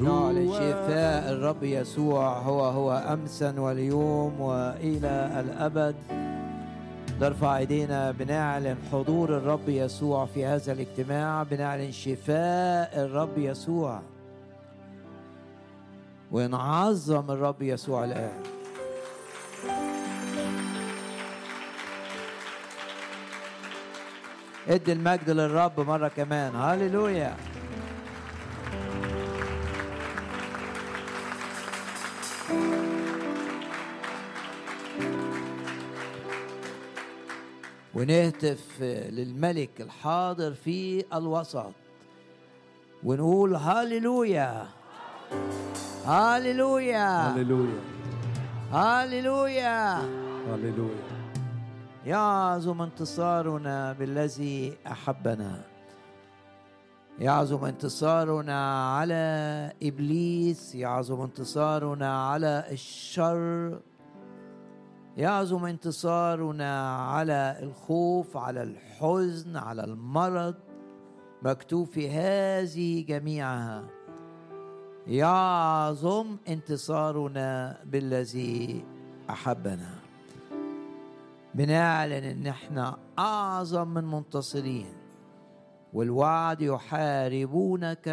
نعلن شفاء الرب يسوع. هو هو امسا واليوم وإلى الأبد. نرفع إيدينا بنعلن حضور الرب يسوع في هذا الاجتماع بنعلن شفاء الرب يسوع. ونعظم الرب يسوع الآن. ادي المجد للرب مرة كمان. هللويا. ونهتف للملك الحاضر في الوسط. ونقول هاليلويا. هاليلويا. هللويا هاليلويا. هللويا يعظم انتصارنا بالذي أحبنا. يعظم انتصارنا على إبليس. يعظم انتصارنا على الشر. يعظم انتصارنا على الخوف على الحزن على المرض. مكتوب في هذه جميعها يعظم انتصارنا بالذي أحبنا. بنعلن إن إحنا أعظم من منتصرين والوعد يحاربونك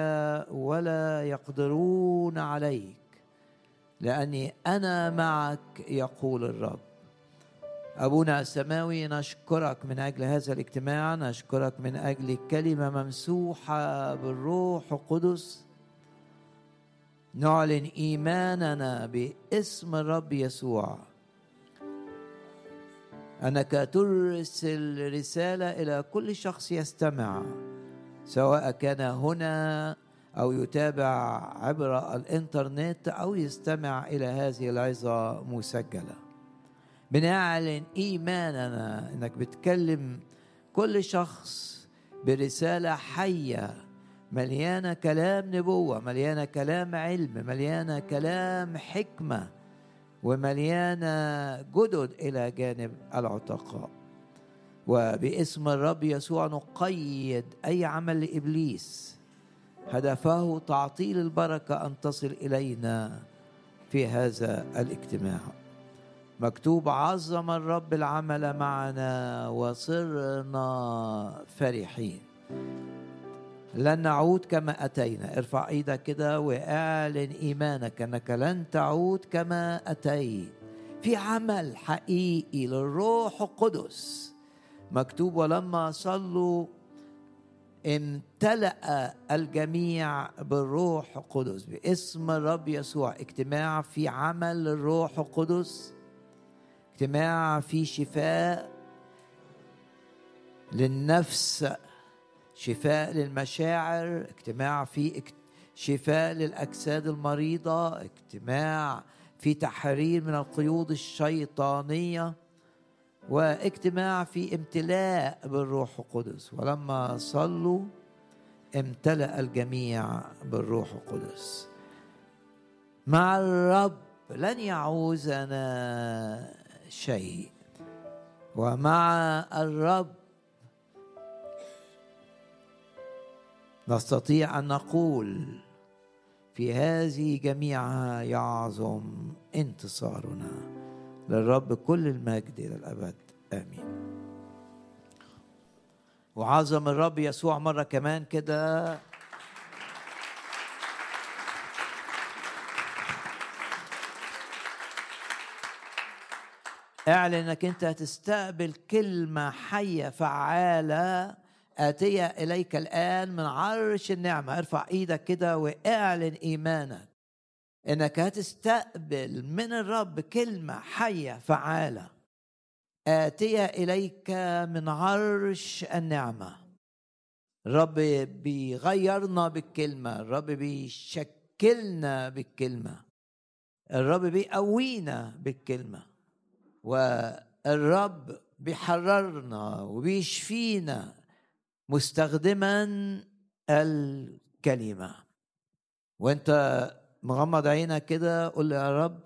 ولا يقدرون عليك لأني أنا معك يقول الرب. أبونا السماوي نشكرك من أجل هذا الاجتماع نشكرك من أجل كلمة ممسوحة بالروح القدس. نعلن إيماننا باسم الرب يسوع. أنك ترسل رسالة إلى كل شخص يستمع سواء كان هنا أو يتابع عبر الإنترنت أو يستمع إلى هذه العظة مسجلة. بنعلن إيماننا إنك بتكلم كل شخص برسالة حية مليانة كلام نبوة مليانة كلام علم مليانة كلام حكمة ومليانة جدد إلى جانب العتقاء. وباسم الرب يسوع نقيد أي عمل لإبليس. هدفه تعطيل البركة أن تصل إلينا في هذا الاجتماع. مكتوب عظم الرب العمل معنا وصرنا فرحين. لن نعود كما أتينا. ارفع إيدك كده وإعلن إيمانك أنك لن تعود كما أتيت. في عمل حقيقي للروح القدس. مكتوب ولما صلوا امتلأ الجميع بالروح القدس. باسم الرب يسوع. اجتماع في عمل الروح القدس. اجتماع فيه شفاء للنفس شفاء للمشاعر اجتماع فيه شفاء للأجساد المريضة اجتماع في تحرير من القيود الشيطانية واجتماع في امتلاء بالروح القدس. ولما صلوا امتلأ الجميع بالروح القدس. مع الرب لن يعوزنا شيء. ومع الرب نستطيع أن نقول في هذه جميعها يعظم انتصارنا للرب كل المجد إلى الأبد. آمين. وعظم الرب يسوع مرة كمان كده. اعلن انك انت هتستقبل كلمة حية فعالة آتية إليك الآن من عرش النعمة. ارفع إيدك كده واعلن إيمانك إنك هتستقبل من الرب كلمة حية فعالة آتية إليك من عرش النعمة. الرب بيغيرنا بالكلمة الرب بيشكلنا بالكلمة الرب بيقوينا بالكلمة. والرب بيحررنا وبيشفينا مستخدما الكلمة. وانت مغمض عينك كده قول يا رب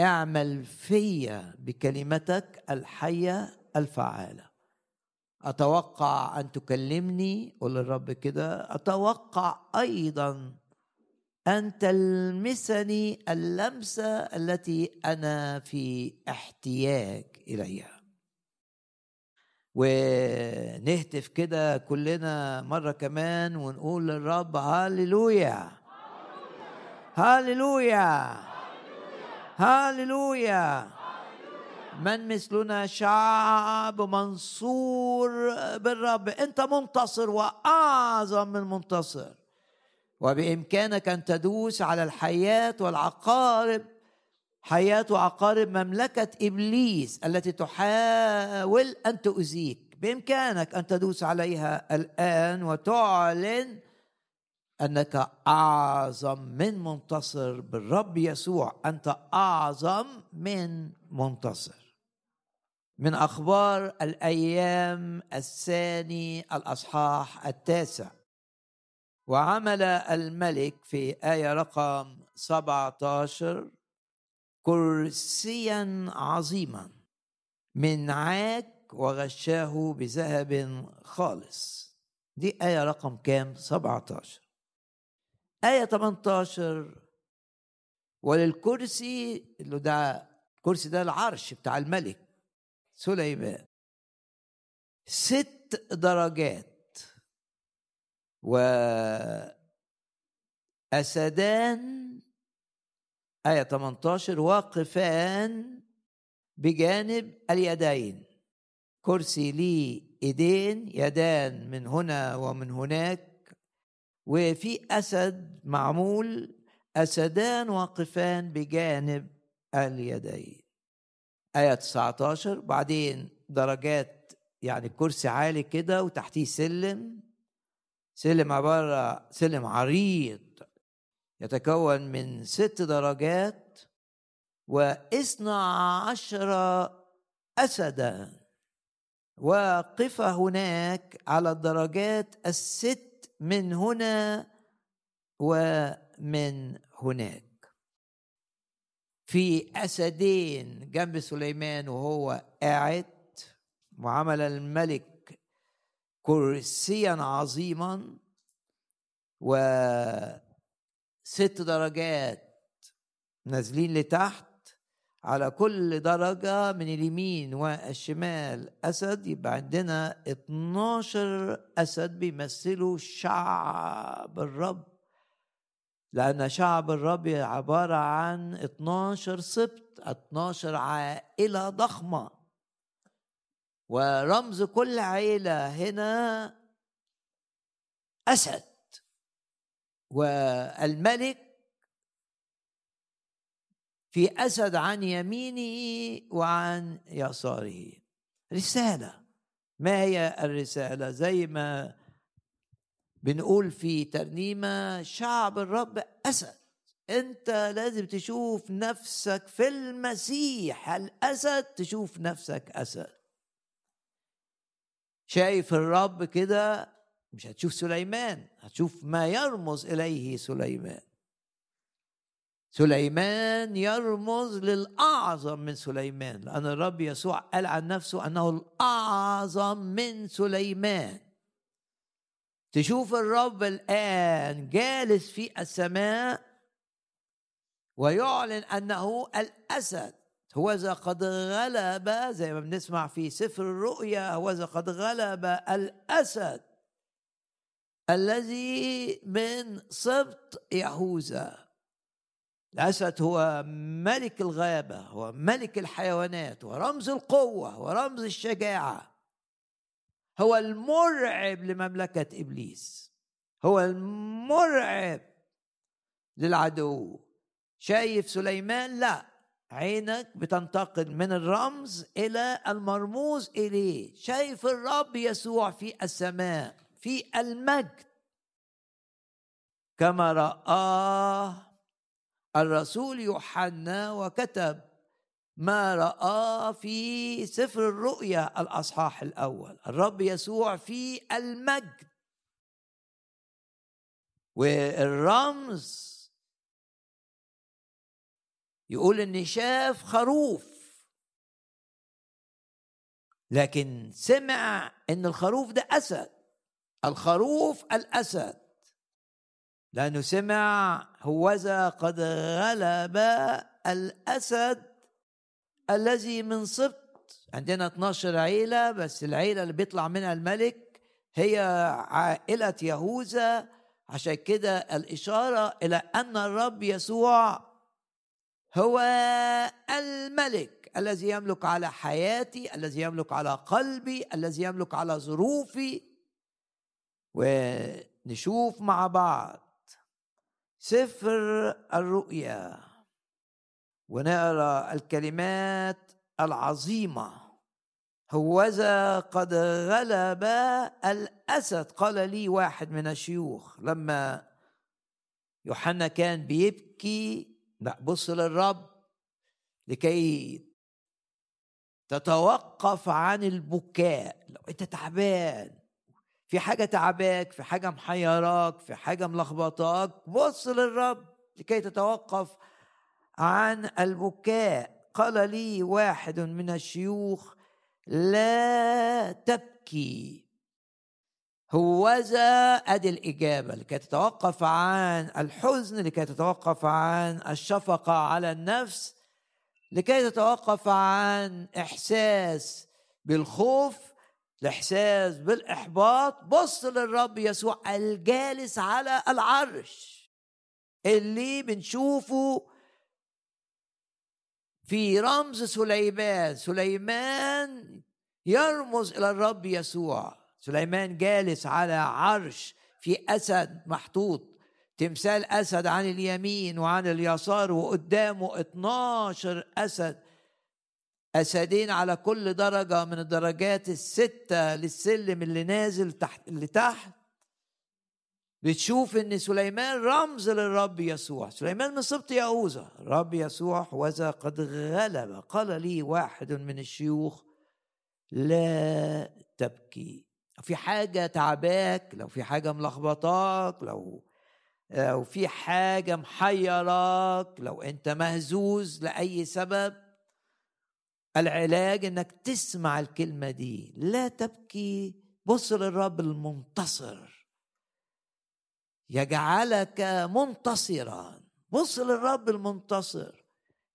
اعمل فيا بكلمتك الحية الفعالة. أتوقع أن تكلمني قول للرب كده أتوقع أيضا أن تلمسني اللمسة التي أنا في احتياج إليها. ونهتف كده كلنا مرة كمان ونقول للرب هاليلويا هاليلويا هاليلويا من مثلنا شعب منصور بالرب. انت منتصر وأعظم من منتصر. وبإمكانك أن تدوس على الحياة والعقارب حياة وعقارب مملكة إبليس التي تحاول أن تؤذيك. بإمكانك أن تدوس عليها الآن وتعلن أنك أعظم من منتصر بالرب يسوع أنت أعظم من منتصر. من أخبار الأيام الثاني الأصحاح التاسع. وعمل الملك في آية رقم 17 كرسيا عظيما من عاك وغشاه بذهب خالص. دي آية رقم كام؟ 17 آية 18 وللكرسي اللي ده الكرسي ده العرش بتاع الملك سليمان. ست درجات. وأسدان آية 18 واقفان بجانب اليدين. كرسي لي إيدين يدان من هنا ومن هناك. وفي أسد معمول أسدان واقفان بجانب اليدين. آية 19 بعدين درجات يعني كرسي عالي كده وتحتيه سلم. سلم عبارة سلم عريض يتكون من ست درجات واثنى عشر أسدا. واقفة هناك على الدرجات الست من هنا ومن هناك. في أسدين جنب سليمان وهو قاعد وعمل الملك كرسيا عظيما وست درجات نازلين لتحت على كل درجة من اليمين والشمال أسد. يبقى عندنا 12 أسد بيمثلوا شعب الرب لأن شعب الرب عبارة عن 12 سبط 12 عائلة ضخمة. ورمز كل عيلة هنا أسد. والملك في أسد عن يمينه وعن يساره. رسالة. ما هي الرسالة؟ زي ما بنقول في ترنيمة شعب الرب أسد. أنت لازم تشوف نفسك في المسيح. الأسد تشوف نفسك أسد. شايف الرب كده مش هتشوف سليمان هتشوف ما يرمز إليه سليمان. سليمان يرمز للأعظم من سليمان لأن الرب يسوع قال عن نفسه أنه الأعظم من سليمان. تشوف الرب الآن جالس في السماء ويعلن أنه الأسد هوذا قد غلب زي ما بنسمع في سفر الرؤيا هوذا قد غلب الأسد الذي من سبط يهوذا. الأسد هو ملك الغابة هو ملك الحيوانات ورمز القوة ورمز الشجاعة. هو المرعب لمملكة إبليس. هو المرعب للعدو. شايف سليمان؟ لا. عينك بتنتقل من الرمز إلى المرموز إليه. شايف الرب يسوع في السماء في المجد. كما رآه الرسول يوحنا وكتب ما رأى في سفر الرؤيا الأصحاح الأول. الرب يسوع في المجد. والرمز يقول إن شاف خروف. لكن سمع إن الخروف ده أسد. الخروف الأسد. لأنه سمع هوذا قد غلب الأسد الذي من سبط. عندنا 12 عيلة بس العيلة اللي بيطلع منها الملك هي عائلة يهوذا. عشان كده الإشارة إلى أن الرب يسوع هو الملك الذي يملك على حياتي الذي يملك على قلبي الذي يملك على ظروفي. ونشوف مع بعض سفر الرؤيا. ونقرا الكلمات العظيمة. هوذا قد غلب الأسد قال لي واحد من الشيوخ لما يوحنا كان بيبكي بص للرب لكي تتوقف عن البكاء. لو أنت تعبان في حاجة تعباك في حاجة محيراك في حاجة ملخبطاك بص للرب لكي تتوقف عن البكاء. قال لي واحد من الشيوخ لا تبكي. هوذا أدي الإجابة لكي تتوقف عن الحزن لكي تتوقف عن الشفقة على النفس لكي تتوقف عن إحساس بالخوف الإحساس بالإحباط. بص للرب يسوع الجالس على العرش. اللي بنشوفه في رمز سليمان. سليمان يرمز إلى الرب يسوع. سليمان جالس على عرش في أسد محطوط تمثال أسد عن اليمين وعن اليسار وقدامه 12 أسد أسدين على كل درجة من الدرجات الستة للسلم اللي نازل تحت اللي تحت. بتشوف إن سليمان رمز للرب يسوع. سليمان من سبط يهوذا الرب يسوع وذا قد غلب. قال لي واحد من الشيوخ لا تبكي. في حاجة تعباك لو في حاجة ملخبطاك لو لو في حاجة محيراك لو أنت مهزوز لأي سبب العلاج إنك تسمع الكلمة دي. لا تبكي. بص للرب المنتصر. يجعلك منتصرا. بص للرب المنتصر.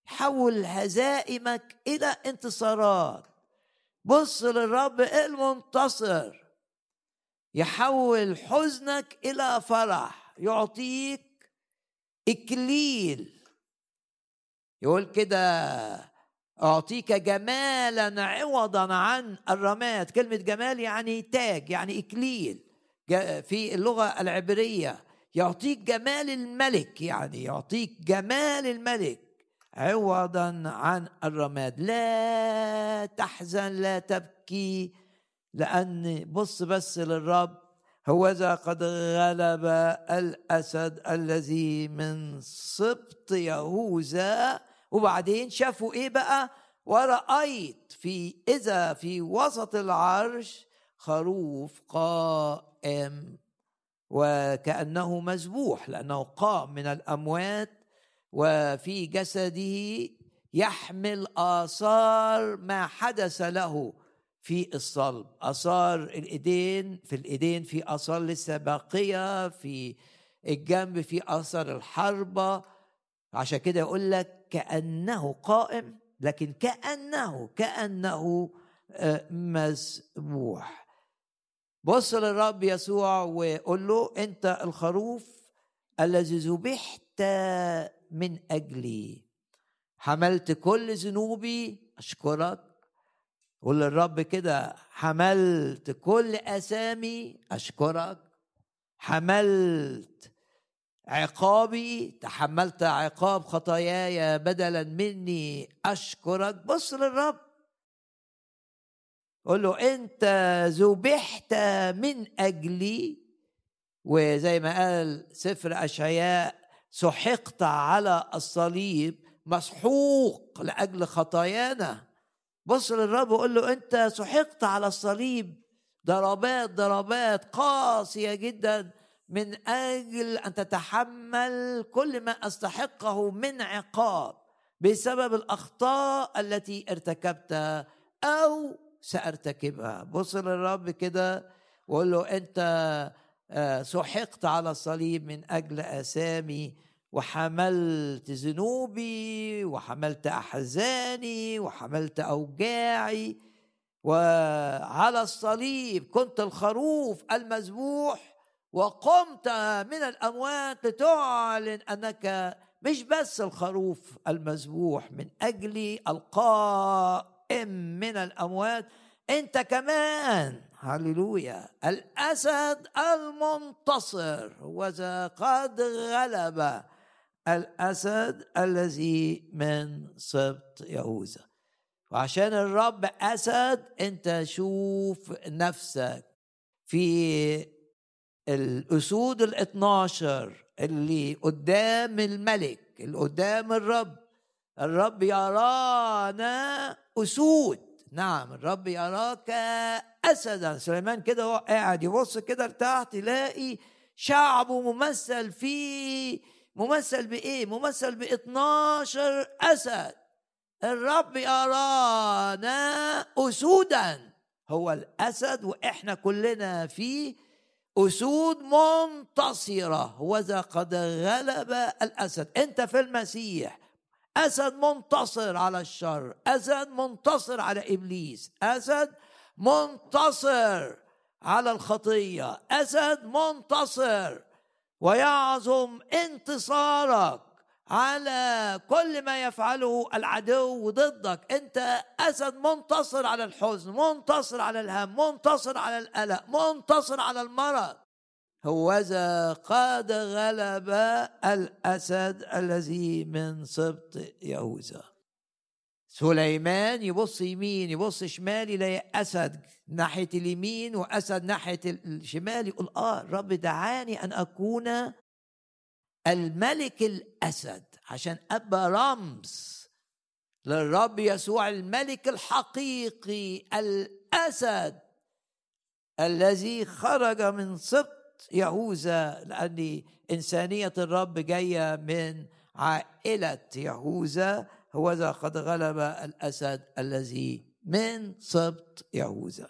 حول هزائمك إلى انتصارات. بص للرب المنتصر. يحول حزنك إلى فرح يعطيك إكليل. يقول كده أعطيك جمالا عوضا عن الرماد. كلمة جمال يعني تاج يعني إكليل. في اللغة العبرية. يعطيك جمال الملك يعني يعطيك جمال الملك عوضا عن الرماد. لا تحزن لا تبكي. لأن بص بس للرب هوذا قد غلب الأسد الذي من سبط يهوذا وبعدين شافوا إيه بقى؟ ورأيت في إذا في وسط العرش خروف قائم وكأنه مذبوح لأنه قام من الأموات وفي جسده يحمل آثار ما حدث له. في الصلب آثار الإيدين في الإيدين في آثار لسه باقية في الجنب في آثار الحربة. عشان كده يقول لك كأنه قائم لكن كأنه كأنه آه، مذبوح بص للرب يسوع وقول له أنت الخروف الذي ذبحت من أجلي. حملت كل ذنوبي أشكرك. قول للرب كده حملت كل أسامي أشكرك حملت عقابي تحملت عقاب خطاياي بدلا مني أشكرك. بص للرب. قول له أنت ذبحت من أجلي وزي ما قال سفر أشعياء سحقت على الصليب مسحوق لأجل خطايانا. بص للرب وقول له أنت سحقت على الصليب. ضربات ضربات قاسية جدا من أجل أن تتحمل كل ما أستحقه من عقاب بسبب الأخطاء التي ارتكبتها أو سأرتكبها. بص للرب كده وقول له أنت آه، سحقت على الصليب من أجل أسامي وحملت ذنوبي وحملت أحزاني وحملت أوجاعي. وعلى الصليب كنت الخروف المذبوح وقمت من الاموات لتعلن أنك مش بس الخروف المذبوح من أجل القائم من الأموات. أنت كمان هللويا الأسد المنتصر وذا قد غلب الأسد الذي من سبط يهوذا. وعشان الرب أسد أنت شوف نفسك في الأسود الاثناشر اللي قدام الملك اللي قدام الرب. الرب يرانا أسود. نعم الرب يراك أسدا. سليمان كده هو قاعد يبص كده لتحت يلاقي شعبه ممثل فيه ممثل بإيه؟ ممثل ب 12 أسد. الرب يرانا أسودا. هو الأسد وإحنا كلنا فيه أسود منتصرة. وذا قد غلب الأسد. أنت في المسيح. أسد منتصر على الشر. أسد منتصر على إبليس. أسد منتصر على الخطية. أسد منتصر ويعظم انتصارك على كل ما يفعله العدو ضدك. انت أسد منتصر على الحزن منتصر على الهم منتصر على القلق منتصر على المرض. هوذا قد غلب الأسد الذي من سبط يهوذا. سليمان يبص يمين يبص شمال يلاقي أسد ناحية اليمين وأسد ناحية الشمال يقول آه الرب دعاني أن أكون الملك الأسد عشان أبقى رمز للرب يسوع الملك الحقيقي الأسد الذي خرج من سبط يهوذا لأن إنسانية الرب جاية من عائلة يهوذا. هوذا قد غلب الأسد الذي من سبط يهوذا.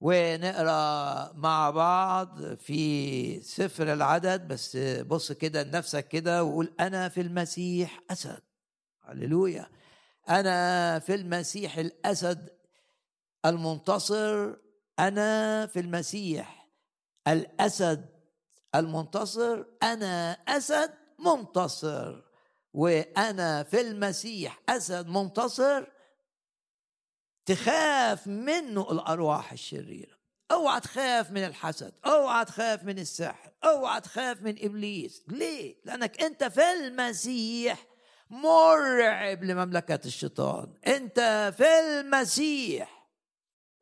ونقرأ مع بعض في سفر العدد بس بص كده لنفسك كده وقول أنا في المسيح أسد. هللويا. أنا في المسيح الأسد المنتصر أنا في المسيح الأسد المنتصر أنا أسد منتصر. وأنا في المسيح أسد منتصر تخاف منه الأرواح الشريرة. أوعى تخاف من الحسد أوعى تخاف من السحر أوعى تخاف من إبليس. ليه؟ لأنك أنت في المسيح مرعب لمملكة الشيطان. أنت في المسيح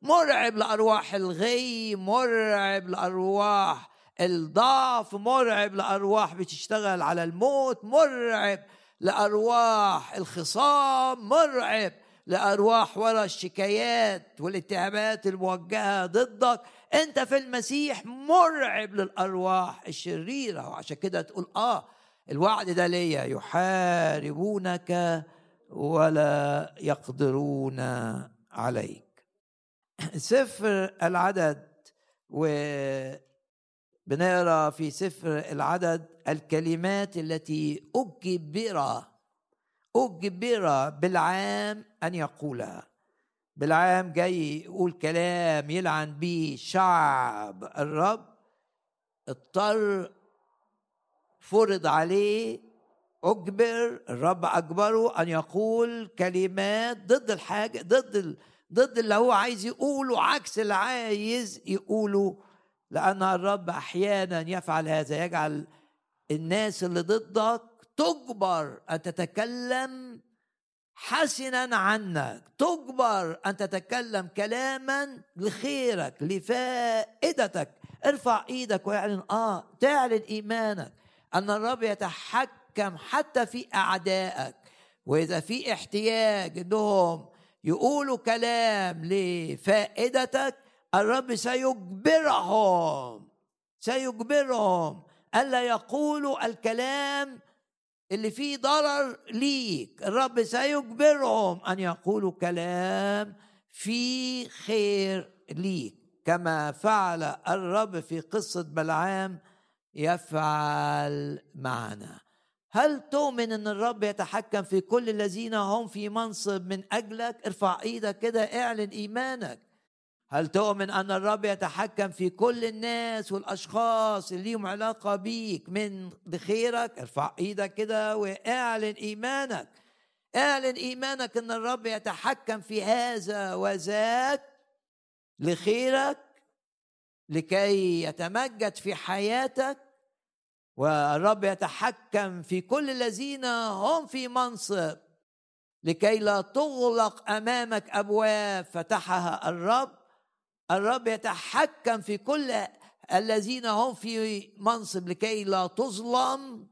مرعب لأرواح الغي مرعب لأرواح الضعف مرعب لأرواح بتشتغل على الموت مرعب لأرواح الخصام مرعب لأرواح ورا الشكايات والاتهامات الموجهة ضدك. أنت في المسيح مرعب للأرواح الشريرة. وعشان كده تقول آه الوعد ده ليا. يحاربونك ولا يقدرون عليك. سفر العدد وبنقرا في سفر العدد الكلمات التي اجبر أجبر بالعام أن يقولها بالعام جاي يقول كلام يلعن به شعب. الرب اضطر فرض عليه أجبر الرب أجبره أن يقول كلمات ضد الحاجة ضد. ضد اللي هو عايز يقوله عكس اللي عايز يقوله. لأن الرب أحيانا يفعل هذا يجعل الناس اللي ضدك تجبر أن تتكلم حسنا عنك تجبر أن تتكلم كلاما لخيرك لفائدتك. ارفع إيدك واعلن آه تعلن إيمانك أن الرب يتحكم حتى في أعدائك. وإذا في احتياج إنهم يقولوا كلام لفائدتك الرب سيجبرهم سيجبرهم. ألا يقولوا الكلام اللي فيه ضرر ليك. الرب سيجبرهم أن يقولوا كلام في خير ليك. كما فعل الرب في قصة بلعام يفعل معنا. هل تؤمن إن الرب يتحكم في كل الذين هم في منصب من أجلك؟ ارفع إيدك كده اعلن إيمانك. هل تؤمن أن الرب يتحكم في كل الناس والأشخاص اللي ليهم علاقة بيك من بخيرك؟ ارفع إيدك كده واعلن إيمانك. اعلن إيمانك إن الرب يتحكم في هذا وذاك لخيرك لكي يتمجد في حياتك. والرب يتحكم في كل الذين هم في منصب لكي لا تغلق أمامك أبواب فتحها الرب. الرب يتحكم في كل الذين هم في منصب لكي لا تظلم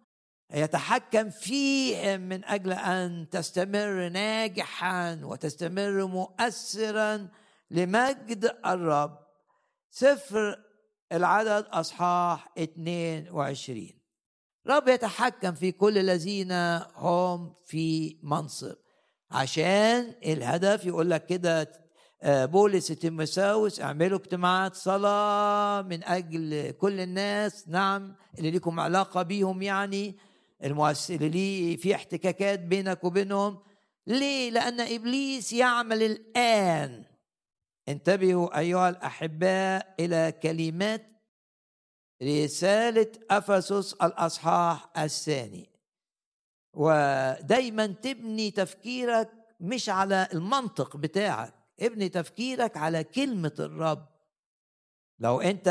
يتحكم فيهم من أجل أن تستمر ناجحا وتستمر مؤثرا لمجد الرب. سفر العدد أصحاح 22 رب يتحكم في كل الذين هم في منصب. عشان الهدف يقول لك كده بولس تيموساوس اعملوا اجتماعات صلاة من أجل كل الناس نعم اللي لكم علاقة بيهم يعني المؤسس اللي في احتكاكات بينك وبينهم. ليه؟ لأن إبليس يعمل الآن. انتبهوا أيها الأحباء إلى كلمات رسالة أفسس الأصحاح الثاني. ودايما تبني تفكيرك مش على المنطق بتاعك ابني تفكيرك على كلمة الرب. لو أنت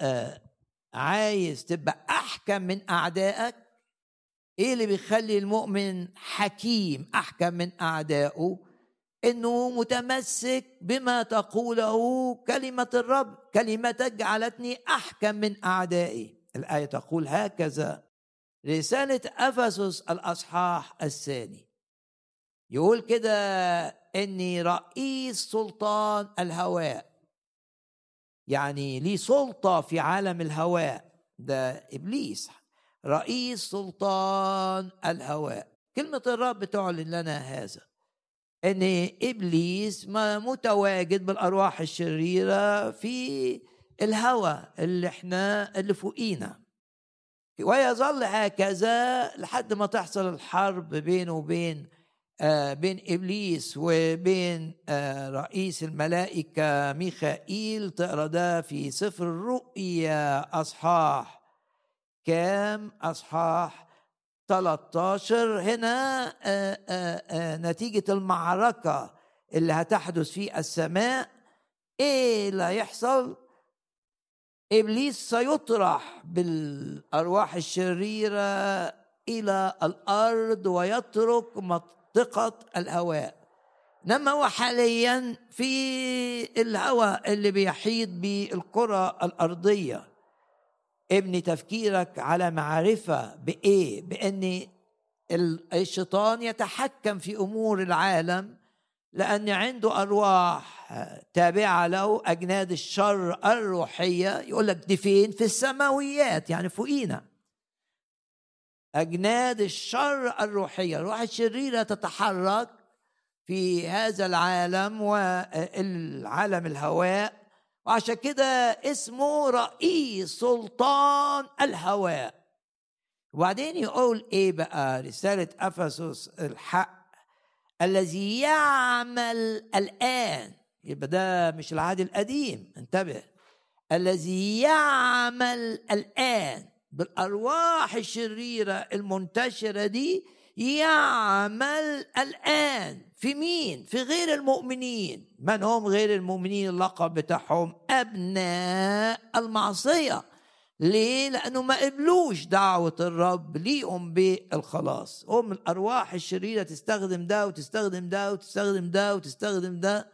آه، عايز تبقى أحكم من أعدائك إيه اللي بيخلي المؤمن حكيم أحكم من أعدائه؟ إنه متمسك بما تقوله كلمة الرب. كلمتك جعلتني أحكم من أعدائي. الآية تقول هكذا رساله أفسس الأصحاح الثاني. يقول كده إني رئيس سلطان الهواء. يعني لي سلطة في عالم الهواء. ده إبليس. رئيس سلطان الهواء. كلمة الرب تعلن لنا هذا. إن إبليس ما متواجد بالأرواح الشريرة في الهوى اللي إحنا اللي فوقينا. ويظل هكذا لحد ما تحصل الحرب بينه وبين بين إبليس وبين آه رئيس الملائكة ميخائيل تقرأ ده في سفر الرؤيا. أصحاح كام؟ أصحاح 13 هنا آه، آه، آه، نتيجة المعركة اللي هتحدث في السماء. إيه اللي هيحصل؟ إبليس سيطرح بالأرواح الشريرة إلى الأرض ويترك منطقة الهواء إنما هو حاليا في الهواء اللي بيحيط بالكره الأرضية ابني تفكيرك على معرفة بإيه؟ بأن الشيطان يتحكم في أمور العالم لأن عنده أرواح تابعة له أجناد الشر الروحية يقول لك دي فين؟ في السماويات يعني فوقينا أجناد الشر الروحية. الروح الشريرة تتحرك في هذا العالم والعالم الهواء وعشان كده اسمه رئيس سلطان الهواء. وبعدين يقول إيه بقى؟ رسالة أفسس الحق الذي يعمل الآن. يبقى ده مش العهد القديم. انتبه. الذي يعمل الآن. بالأرواح الشريرة المنتشرة دي يعمل الآن. في مين؟ في غير المؤمنين. من هم غير المؤمنين؟ اللقب بتاعهم أبناء المعصية. ليه؟ لأنه ما قبلوش دعوة الرب ليهم بالخلاص. هم الأرواح الشريرة تستخدم ده وتستخدم ده وتستخدم ده وتستخدم ده.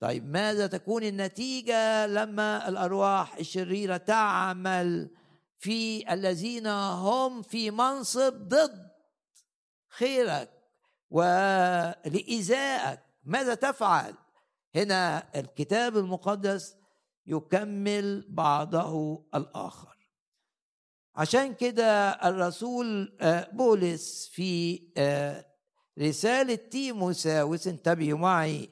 طيب ماذا تكون النتيجة لما الأرواح الشريرة تعمل في الذين هم في منصب ضد خيرك ولإيذائك. ماذا تفعل؟ هنا الكتاب المقدس يكمل بعضه الآخر. عشان كده الرسول آه، بولس في آه، رسالة تيموساوس انتبهوا معي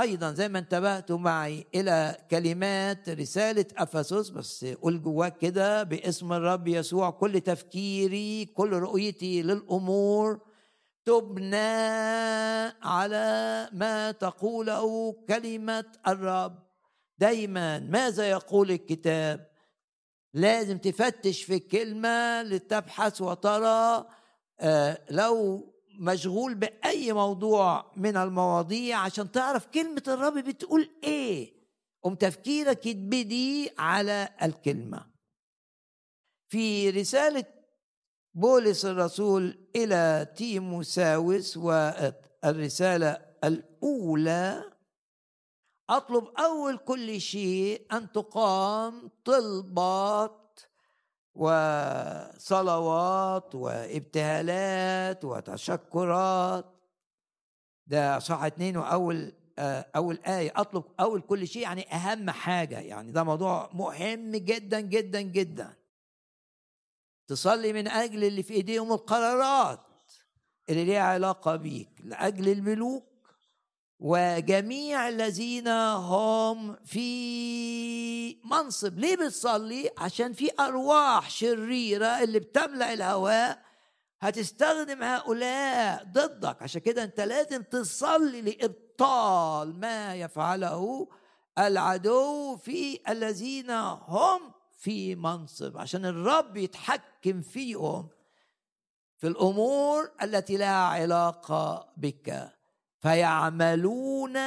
أيضا زي ما انتبهتوا معي إلى كلمات رسالة أفسس بس قول جواك كده باسم الرب يسوع كل تفكيري كل رؤيتي للأمور تبنى على ما تقوله كلمة الرب. دايما ماذا يقول الكتاب؟ لازم تفتش في الكلمة لتبحث وترى آه، لو مشغول بأي موضوع من المواضيع عشان تعرف كلمة الرب بتقول إيه. قم تفكيرك يتبدي على الكلمة. في رسالة بولس الرسول إلى تيموساوس والرساله الأولى أطلب أول كل شيء أن تقام طلبات وصلوات وابتهالات وتشكرات. ده صح اتنين وأول آه، أول آية. اطلب أول كل شيء يعني أهم حاجة. يعني ده موضوع مهم جدا جدا جدا. تصلي من أجل اللي في إيديهم القرارات اللي ليها علاقة بيك لأجل الملوك. وجميع الذين هم في منصب. ليه بتصلي؟ عشان في أرواح شريرة اللي بتملأ الهواء هتستخدم هؤلاء ضدك. عشان كده انت لازم تصلي لإبطال ما يفعله العدو في الذين هم في منصب. عشان الرب يتحكم فيهم في الأمور التي لها علاقة بك. فيعملون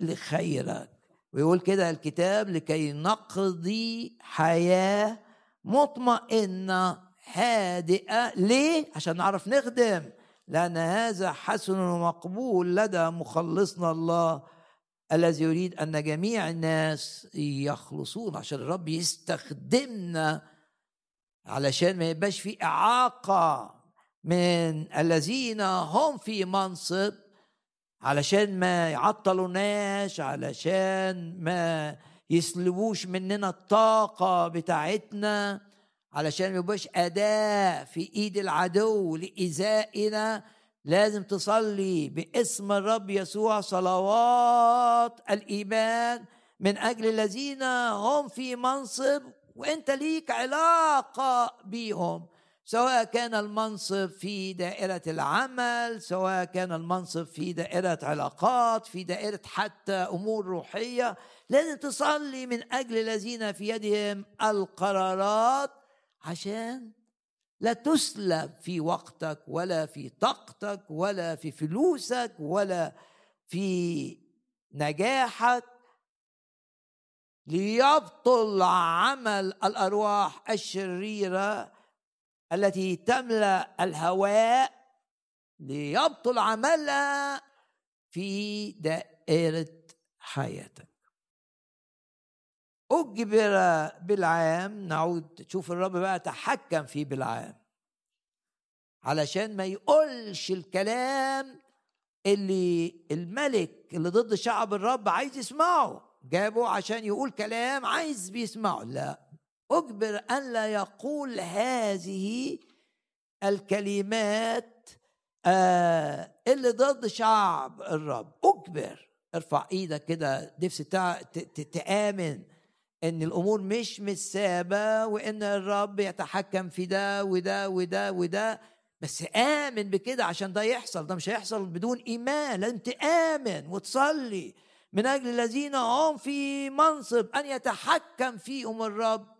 لخيرك ويقول كده الكتاب لكي نقضي حياة مطمئنة هادئة. ليه؟ عشان نعرف نخدم. لأن هذا حسن ومقبول لدى مخلصنا الله الذي يريد أن جميع الناس يخلصون عشان الرب يستخدمنا علشان ما يبقاش في إعاقة من الذين هم في منصب علشان ما يعطلوناش علشان ما يسلبوش مننا الطاقة بتاعتنا علشان ما يبقاش أداة في إيد العدو لإيذائنا. لازم تصلي باسم الرب يسوع صلوات الإيمان. من أجل الذين هم في منصب وأنت ليك علاقة بيهم. سواء كان المنصب في دائرة العمل سواء كان المنصب في دائرة علاقات في دائرة حتى أمور روحية لازم تصلي من أجل الذين في يدهم القرارات عشان لا تسلب في وقتك ولا في طاقتك ولا في فلوسك ولا في نجاحك. ليبطل عمل الأرواح الشريرة التي تملأ الهواء ليبطل عملها في دائرة حياتك. أجبر بالعام نعود تشوف الرب بقى تحكم في بالعام. علشان ما يقولش الكلام اللي الملك اللي ضد شعب الرب عايز يسمعه. جابه عشان يقول كلام عايز بيسمعه. لا. أجبر أن لا يقول هذه الكلمات آه اللي ضد شعب الرب. أجبر. ارفع إيدك كده نفسي تآمن إن الأمور مش متسابة وإن الرب يتحكم في ده وده وده وده. بس آمن بكده عشان ده يحصل. ده مش هيحصل بدون إيمان. لازم تآمن وتصلي. من أجل الذين هم في منصب أن يتحكم فيهم الرب.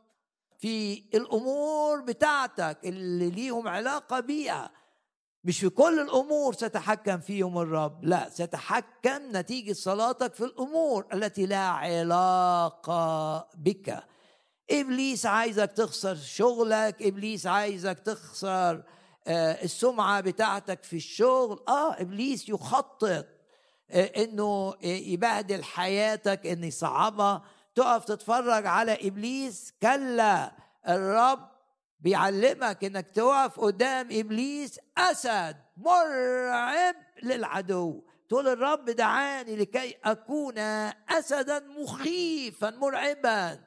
في الأمور بتاعتك اللي ليهم علاقة بيها. مش في كل الأمور ستحكم فيهم الرب لا ستحكم نتيجة صلاتك في الأمور التي لها علاقة بك. إبليس عايزك تخسر شغلك إبليس عايزك تخسر آه، السمعة بتاعتك في الشغل. آه إبليس يخطط آه، إنه يبهدل حياتك إنه يصعبها. تقف تتفرج على إبليس كلا الرب بيعلمك إنك تقف قدام إبليس أسد مرعب للعدو. تقول الرب دعاني لكي أكون اسدا مخيفا مرعبا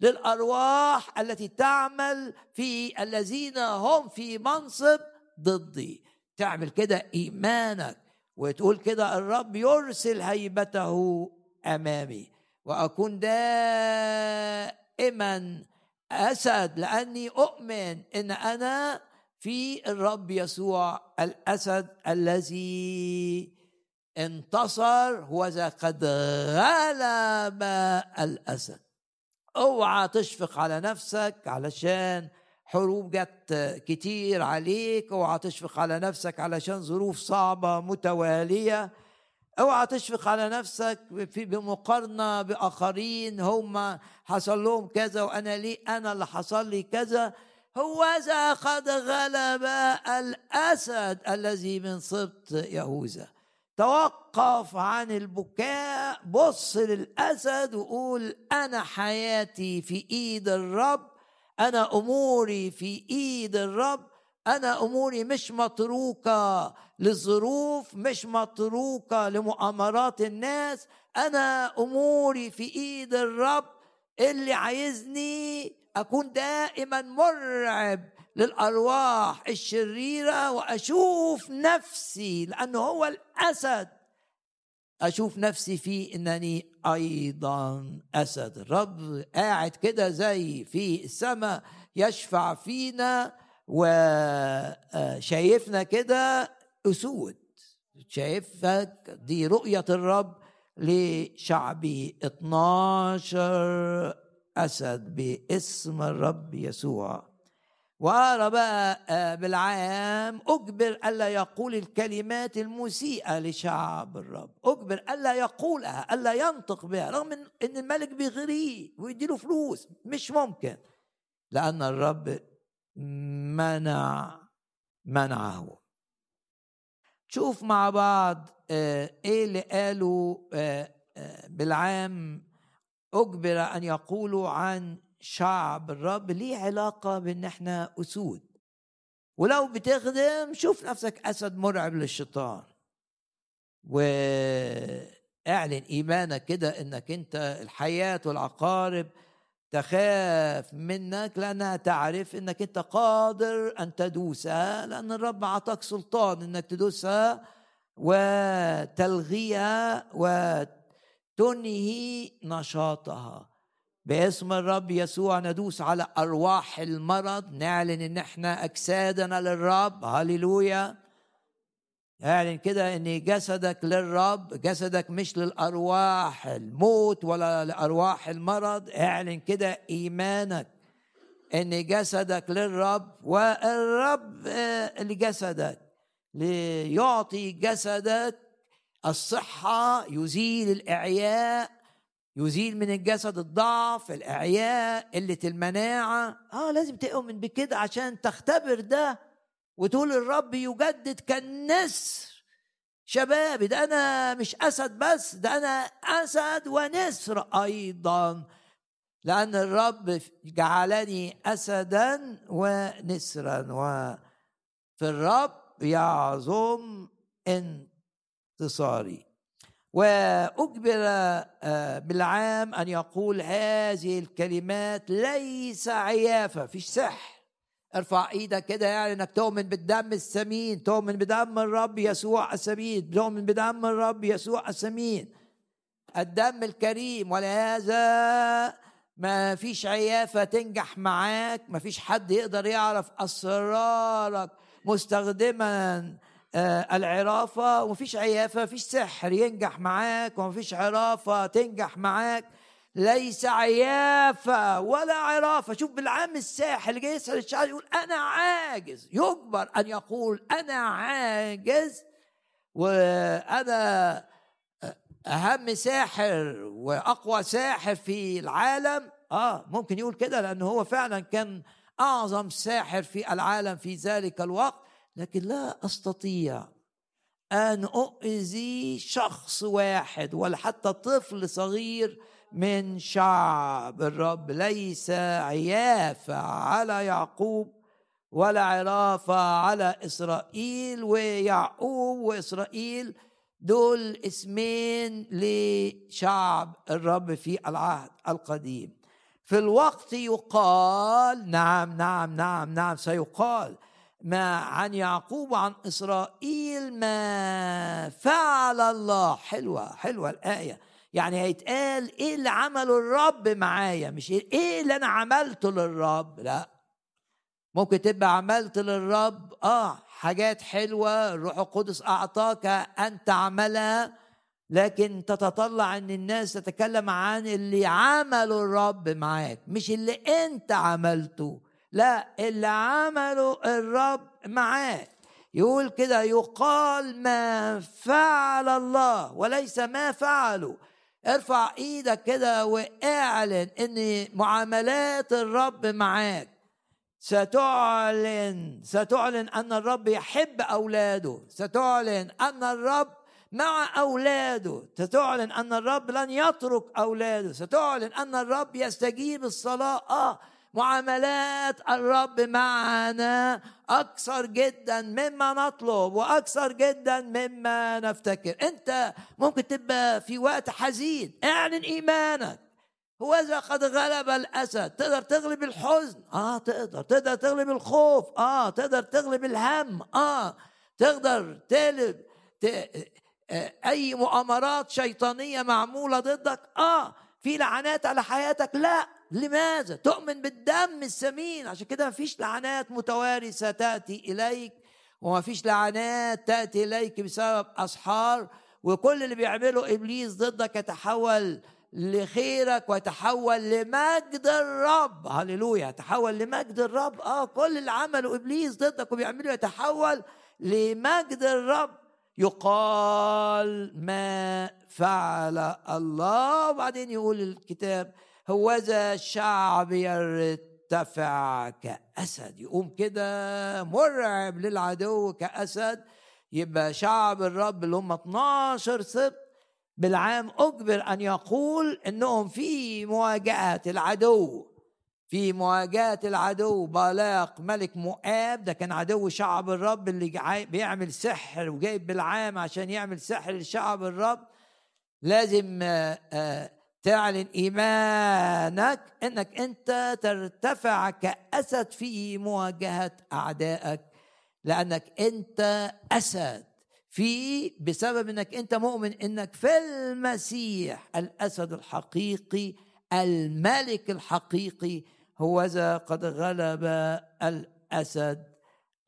للأرواح التي تعمل في الذين هم في منصب ضدي. تعمل كده إيمانك وتقول كده الرب يرسل هيبته أمامي. وأكون دائما أسد لأني أؤمن إن أنا في الرب يسوع الأسد الذي انتصر وذا قد غلب الأسد. أوعى تشفق على نفسك علشان حروب جت كتير عليك أوعى تشفق على نفسك علشان ظروف صعبة متوالية. أوعى تشفق على نفسك في بمقارنة بآخرين هم حصل لهم كذا وأنا ليه أنا اللي حصل لي كذا. هو ذا قد غلب الأسد الذي من سبط يهوذا. توقف عن البكاء بص للأسد وقول أنا حياتي في إيد الرب أنا أموري في إيد الرب أنا أموري مش متروكة. للظروف مش متروكة لمؤامرات الناس. أنا أموري في إيد الرب اللي عايزني أكون دائما مرعب للأرواح الشريرة وأشوف نفسي لأنه هو الأسد. أشوف نفسي فيه إنني أيضا أسد. الرب قاعد كده زي في السماء يشفع فينا وشايفنا كده أسود. شايفك؟ دي رؤية الرب لشعبي 12 أسد باسم الرب يسوع. وأرى بقى آه، بالعام أجبر ألا يقول الكلمات المسيئة لشعب الرب. أجبر ألا يقولها ألا ينطق بها رغم إن الملك بيغريه ويديله فلوس. مش ممكن لأن الرب منع منعه. شوف مع بعض آه، إيه اللي قاله آه، بالعام أجبر أن يقولوا عن شعب الرب ليه علاقة بإن إحنا أسود. ولو بتخدم شوف نفسك أسد مرعب للشيطان. وإعلن إيمانك كده إنك أنت الحياة والعقارب تخاف منك لأنها تعرف إنك أنت قادر أن تدوسها لأن الرب أعطاك سلطان إنك تدوسها وتلغيها وتنهي نشاطها. باسم الرب يسوع ندوس على أرواح المرض نعلن إن إحنا أجسادنا للرب. هللويا. اعلن كده ان جسدك للرب جسدك مش للأرواح الموت ولا لأرواح المرض. اعلن كده إيمانك ان جسدك للرب والرب آه، لجسدك ليعطي جسدك الصحة يزيل الإعياء يزيل من الجسد الضعف الإعياء قلة المناعة. آه لازم تؤمن بكده عشان تختبر ده. وتقول الرب يجدد كالنسر. شبابي ده أنا مش أسد بس ده أنا أسد ونسر أيضا. لأن الرب جعلني اسدا ونسرا وفي الرب يعظم انتصاري. وأجبر آه، بالعام أن يقول هذه الكلمات ليس عيافة فيش سحر. ارفع إيدك كده يعني انك تؤمن بالدم الثمين تؤمن بدم الرب يسوع الثمين تؤمن بدم الرب يسوع الثمين الدم الكريم ولهذا ما فيش عيافة تنجح معاك ما فيش حد يقدر يعرف أسرارك مستخدما آه، العرافة ومفيش عيافة مفيش سحر ينجح معاك ومفيش عرافة تنجح معاك. ليس عيافة ولا عرافة. شوف بالعام الساحر اللي جاي يسأل الشعر يقول أنا عاجز. يجبر أن يقول أنا عاجز وأنا أهم ساحر وأقوى ساحر في العالم. آه ممكن يقول كده لأنه هو فعلا كان أعظم ساحر في العالم في ذلك الوقت. لكن لا أستطيع أن أؤذي شخص واحد ولا حتى طفل صغير من شعب الرب ليس عيافه على يعقوب ولا عرافه على إسرائيل ويعقوب وإسرائيل دول اسمين لشعب الرب في العهد القديم. في الوقت يقال نعم نعم نعم نعم سيقال ما عن يعقوب وعن إسرائيل ما فعل الله حلوة حلوة الآية. يعني هيتقال إيه اللي عمله الرب معايا؟ مش إيه اللي أنا عملته للرب؟ لا. ممكن تبقى عملت للرب آه حاجات حلوة الروح القدس أعطاك ان تعملها لكن تتطلع إن الناس تتكلم عن اللي عمله الرب معاك مش اللي أنت عملته. لا اللي عمله الرب معاك. يقول كده يقال ما فعل الله وليس ما فعله ارفع إيدك كده واعلن ان معاملات الرب معاك. ستعلن ستعلن ان الرب يحب اولاده. ستعلن ان الرب مع اولاده. ستعلن ان الرب لن يترك اولاده. ستعلن ان الرب يستجيب الصلاة. آه معاملات الرب معنا. أكثر جدا مما نطلب وأكثر جدا مما نفتكر. أنت ممكن تبقى في وقت حزين اعلن إيمانك. هو إذا قد غلب الأسد تقدر تغلب الحزن. آه تقدر. تقدر تغلب الخوف. آه تقدر تغلب الهم. آه تقدر تغلب ت... آه، أي مؤامرات شيطانية معمولة ضدك. آه في لعنات على حياتك. لا. لماذا؟ تؤمن بالدم الثمين عشان كده مفيش لعنات متوارثة تأتي إليك ومفيش لعنات تأتي إليك بسبب أسحار وكل اللي بيعمله إبليس ضدك يتحول لخيرك ويتحول لمجد الرب. هللويا. يتحول لمجد الرب. آه كل اللي عمله إبليس ضدك وبيعمله يتحول لمجد الرب. يقال ما فعل الله. وبعدين يقول الكتاب هوذا الشعب يرتفع كأسد. يقوم كده مرعب للعدو كأسد. يبقى شعب الرب اللي هم 12 سبت بالعام أجبر أن يقول أنهم في مواجهة العدو. في مواجهة العدو. بالاق ملك مؤاب. ده كان عدو شعب الرب اللي بيعمل سحر وجايب بالعام عشان يعمل سحر لشعب الرب. لازم آه، آه، تعلن إيمانك إنك أنت ترتفع كأسد في مواجهة أعدائك لأنك أنت أسد. في بسبب إنك أنت مؤمن إنك في المسيح الأسد الحقيقي الملك الحقيقي هو ذا قد غلب الأسد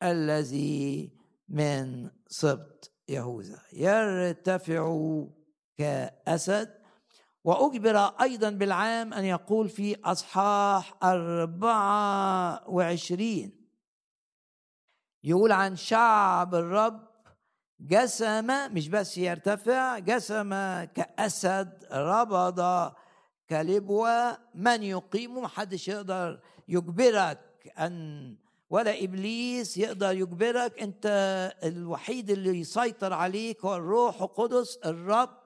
الذي من سبط يهوذا. يرتفع كأسد وأجبر أيضا بالعام أن يقول في أصحاح أربعة وعشرين. يقول عن شعب الرب جسم مش بس يرتفع جسم كأسد ربض كلبوة من يقيم؟ محدش يقدر يجبرك أن ولا إبليس يقدر يجبرك. أنت الوحيد اللي يسيطر عليك هو الروح القدس الرب.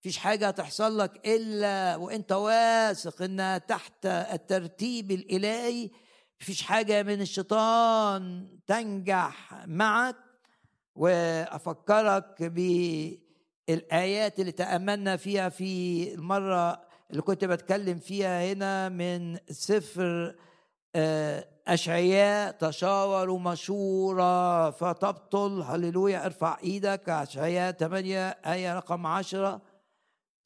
فيش حاجة تحصل لك إلا وأنت واثق إنها تحت الترتيب الإلهي فيش حاجة من الشيطان تنجح معك. وأفكرك بالآيات اللي تأملنا فيها في المرة اللي كنت بتكلم فيها هنا من سفر آه، أشعياء تشاوروا مشورة فتبطل. هللويا ارفع إيدك. أشعياء 8 آية رقم 10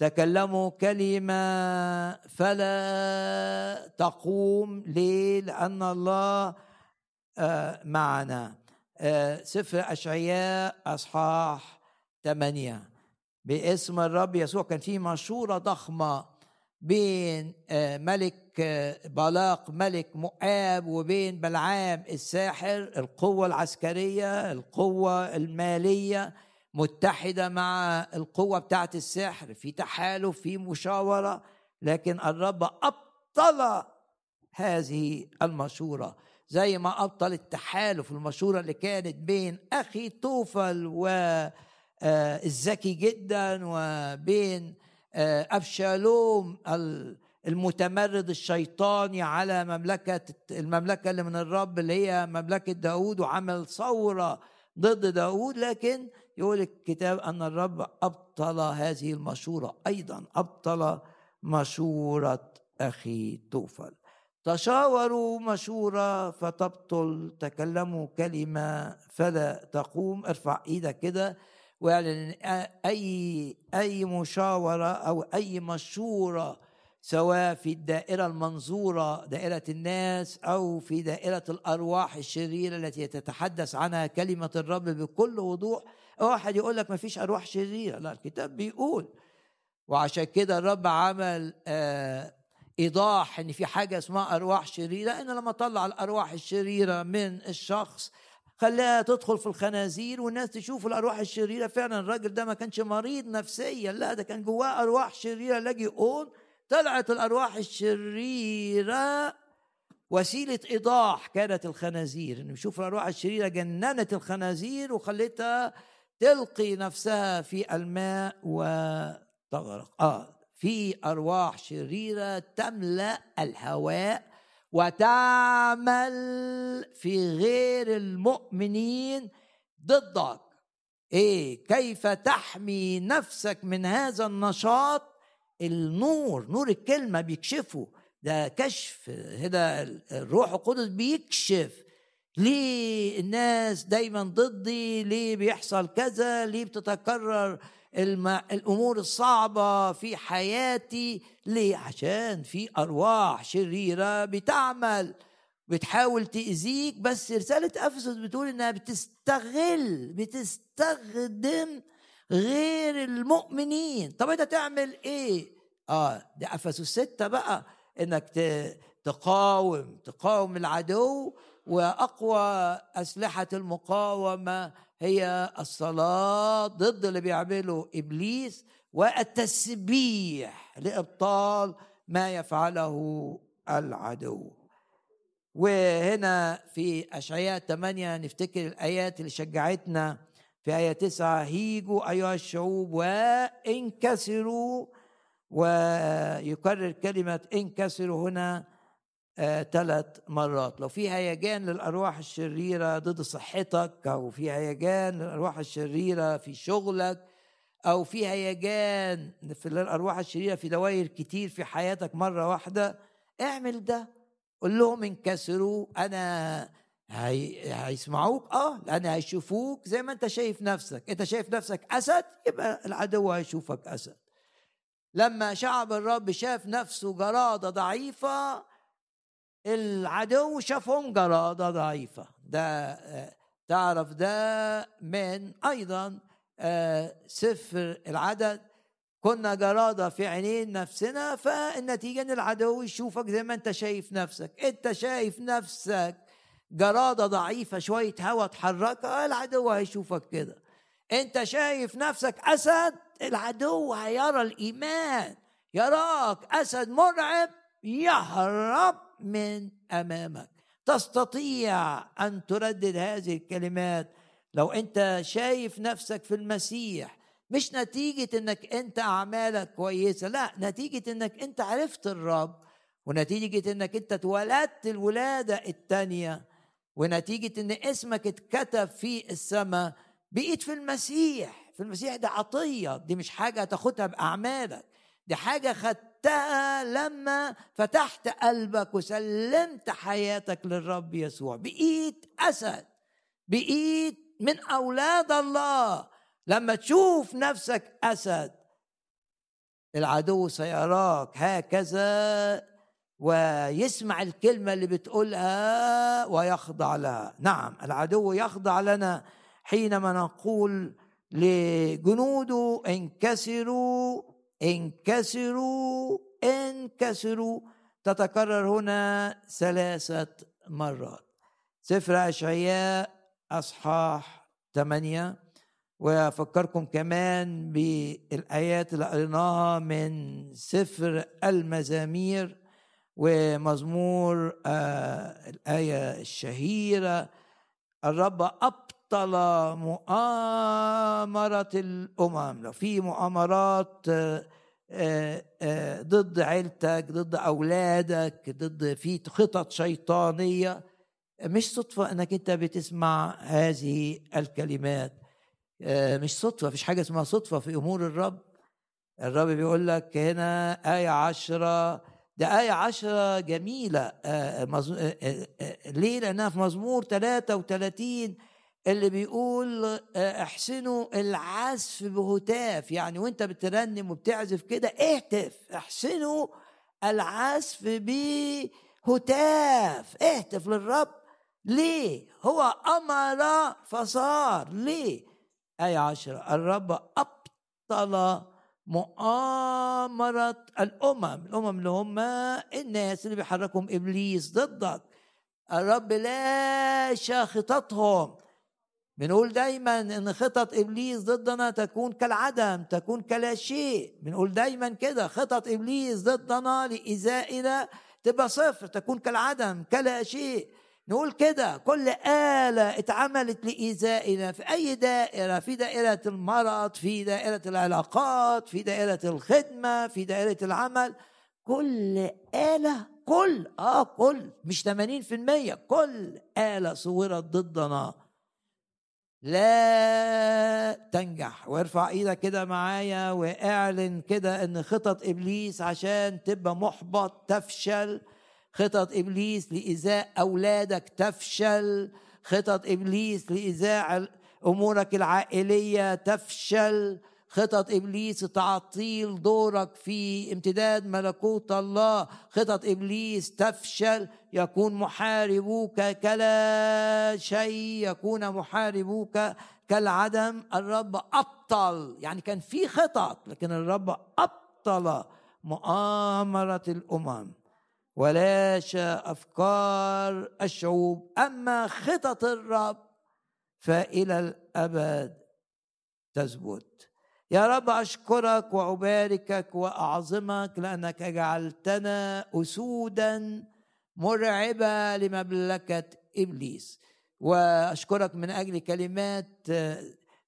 تكلموا كلمة فلا تقوم ليه لأن الله آه، معنا. آه، سفر أشعياء أصحاح ثمانية باسم الرب يسوع كان في مشورة ضخمة بين آه، ملك بلاق ملك مؤاب وبين بلعام الساحر القوة العسكرية القوة المالية. متحدة مع القوة بتاعت السحر في تحالف في مشاورة لكن الرب أبطل هذه المشورة زي ما أبطل التحالف المشورة اللي كانت بين أخي توفل والذكي آه، جدا وبين آه، أبشالوم المتمرد الشيطاني على مملكة المملكة اللي من الرب اللي هي مملكة داود وعمل ثورة ضد داود لكن يقول الكتاب أن الرب أبطل هذه المشورة أيضا أبطل مشورة أخي توفل. تشاوروا مشورة فتبطل تكلموا كلمة فلا تقوم. ارفع إيدك كده واعلن أي أي مشاورة أو أي مشورة سواء في الدائرة المنظورة دائرة الناس أو في دائرة الأرواح الشريرة التي تتحدث عنها كلمة الرب بكل وضوح واحد يقول لك ما فيش أرواح شريرة لا الكتاب بيقول. وعشان كده الرب عمل آه إيضاح إن في حاجة اسمها أرواح شريرة ان لما طلع الأرواح الشريرة من الشخص خلاها تدخل في الخنازير والناس تشوف الأرواح الشريرة فعلا الراجل ده ما كانش مريض نفسيا لا ده كان جواه أرواح شريرة. لاجئون طلعت الأرواح الشريرة وسيلة إيضاح كانت الخنازير ان نشوف الأرواح الشريرة جننت الخنازير وخلتها تلقي نفسها في الماء وتغرق. آه في أرواح شريرة تملأ الهواء وتعمل في غير المؤمنين ضدك. إيه كيف تحمي نفسك من هذا النشاط؟ النور نور الكلمة بيكشفه. ده كشف هنا الروح القدس بيكشف. ليه الناس دايما ضدي؟ ليه بيحصل كذا؟ ليه بتتكرر الأمور الصعبة في حياتي؟ ليه؟ عشان في أرواح شريرة بتعمل بتحاول تأذيك بس رسالة إفسس بتقول إنها بتستغل بتستخدم غير المؤمنين. طب أنت تعمل إيه؟ آه ده إفسس ستة بقى إنك تقاوم تقاوم العدو وأقوى أسلحة المقاومة هي الصلاة ضد اللي بيعمله إبليس والتسبيح لإبطال ما يفعله العدو. وهنا في أشعياء 8 نفتكر الآيات اللي شجعتنا. في آية 9 هيجوا أيها الشعوب وانكسروا ويكرر كلمة انكسروا هنا. ثلاث آه مرات. لو في هيجان للأرواح الشريرة ضد صحتك أو في هيجان للأرواح الشريرة في شغلك أو في هيجان في الارواح الشريرة في دوائر كتير في حياتك مرة واحدة اعمل ده. قول لهم انكسروا أنا هي... هيسمعوك آه لأن هيشوفوك زي ما أنت شايف نفسك. أنت شايف نفسك أسد يبقى العدو هيشوفك أسد. لما شعب الرب شاف نفسه جرادة ضعيفة العدو شافهم جرادة ضعيفة ده تعرف ده من أيضا آه، سفر العدد. كنا جرادة في عينين نفسنا فالنتيجة إن العدو يشوفك زي ما أنت شايف نفسك. أنت شايف نفسك؟ جرادة ضعيفة شوية هوا تحركها العدو هيشوفك كده. أنت شايف نفسك أسد؟ العدو هيرى الإيمان. يراك أسد مرعب يهرب من أمامك. تستطيع أن تردد هذه الكلمات. لو أنت شايف نفسك في المسيح مش نتيجة إنك أنت أعمالك كويسة لا نتيجة إنك أنت عرفت الرب ونتيجة إنك أنت اتولدت الولادة التانية ونتيجة إن اسمك اتكتب في السماء بقيت في المسيح. في المسيح ده عطية دي مش حاجة تاخدها بأعمالك. دي حاجة خدت عرفتها لما فتحت قلبك وسلمت حياتك للرب يسوع. بقيت أسد. بقيت من أولاد الله. لما تشوف نفسك أسد العدو سيراك هكذا ويسمع الكلمة اللي بتقولها ويخضع لها. نعم العدو يخضع لنا حينما نقول لجنوده انكسروا انكسروا انكسروا. تتكرر هنا ثلاثة مرات. سفر أشعياء أصحاح ثمانية وأفكركم كمان بالآيات اللي قريناها من سفر المزامير ومزمور آه الآية الشهيرة. الرب أبطل مؤامرة الأمم. لو في مؤامرات آه آه، آه، ضد عيلتك ضد أولادك ضد في خطط شيطانية مش صدفة إنك أنت بتسمع هذه الكلمات. مش صدفة مفيش حاجة اسمها صدفة في أمور الرب. الرب بيقول لك هنا آية عشرة. ده آية عشرة جميلة. ليه؟ لأنها في مزمور 33 اللي بيقول أحسنوا العزف بهتاف يعني وأنت بترنم وبتعزف كده اهتف أحسنوا العزف بهتاف اهتف للرب. ليه؟ هو أمر فصار. ليه؟ آية عشرة الرب أبطل مؤامرة الأمم الأمم اللي هم الناس اللي بيحركهم إبليس ضدك. الرب لاشى خططهم بنقول دايما إن خطط إبليس ضدنا تكون كالعدم تكون كلا شيء بنقول دايما كده خطط إبليس ضدنا لايذائنا تبقى صفر تكون كالعدم كلا شيء نقول كده كل آلة اتعملت لإيذائنا في أي دائرة في دائرة المرض في دائرة العلاقات في دائرة الخدمة في دائرة العمل. كل آلة كل آه كل مش 80% كل آلة صورت ضدنا. لا تنجح وارفع إيدك كده معايا واعلن كده ان خطط إبليس عشان تبقى محبط تفشل. خطط إبليس لإيذاء أولادك تفشل. خطط إبليس لإيذاء أمورك العائلية تفشل. خطط إبليس تعطيل دورك في امتداد ملكوت الله. خطط إبليس تفشل يكون محاربوك كلا شيء يكون محاربوك كالعدم. الرب أبطل. يعني كان في خطط لكن الرب أبطل مؤامرة الأمم. ولاشى أفكار الشعوب. أما خطط الرب فإلى الأبد تثبت. يا رب أشكرك وأباركك وأعظمك لأنك جعلتنا أسودا مرعبة لمملكة إبليس. وأشكرك من أجل كلمات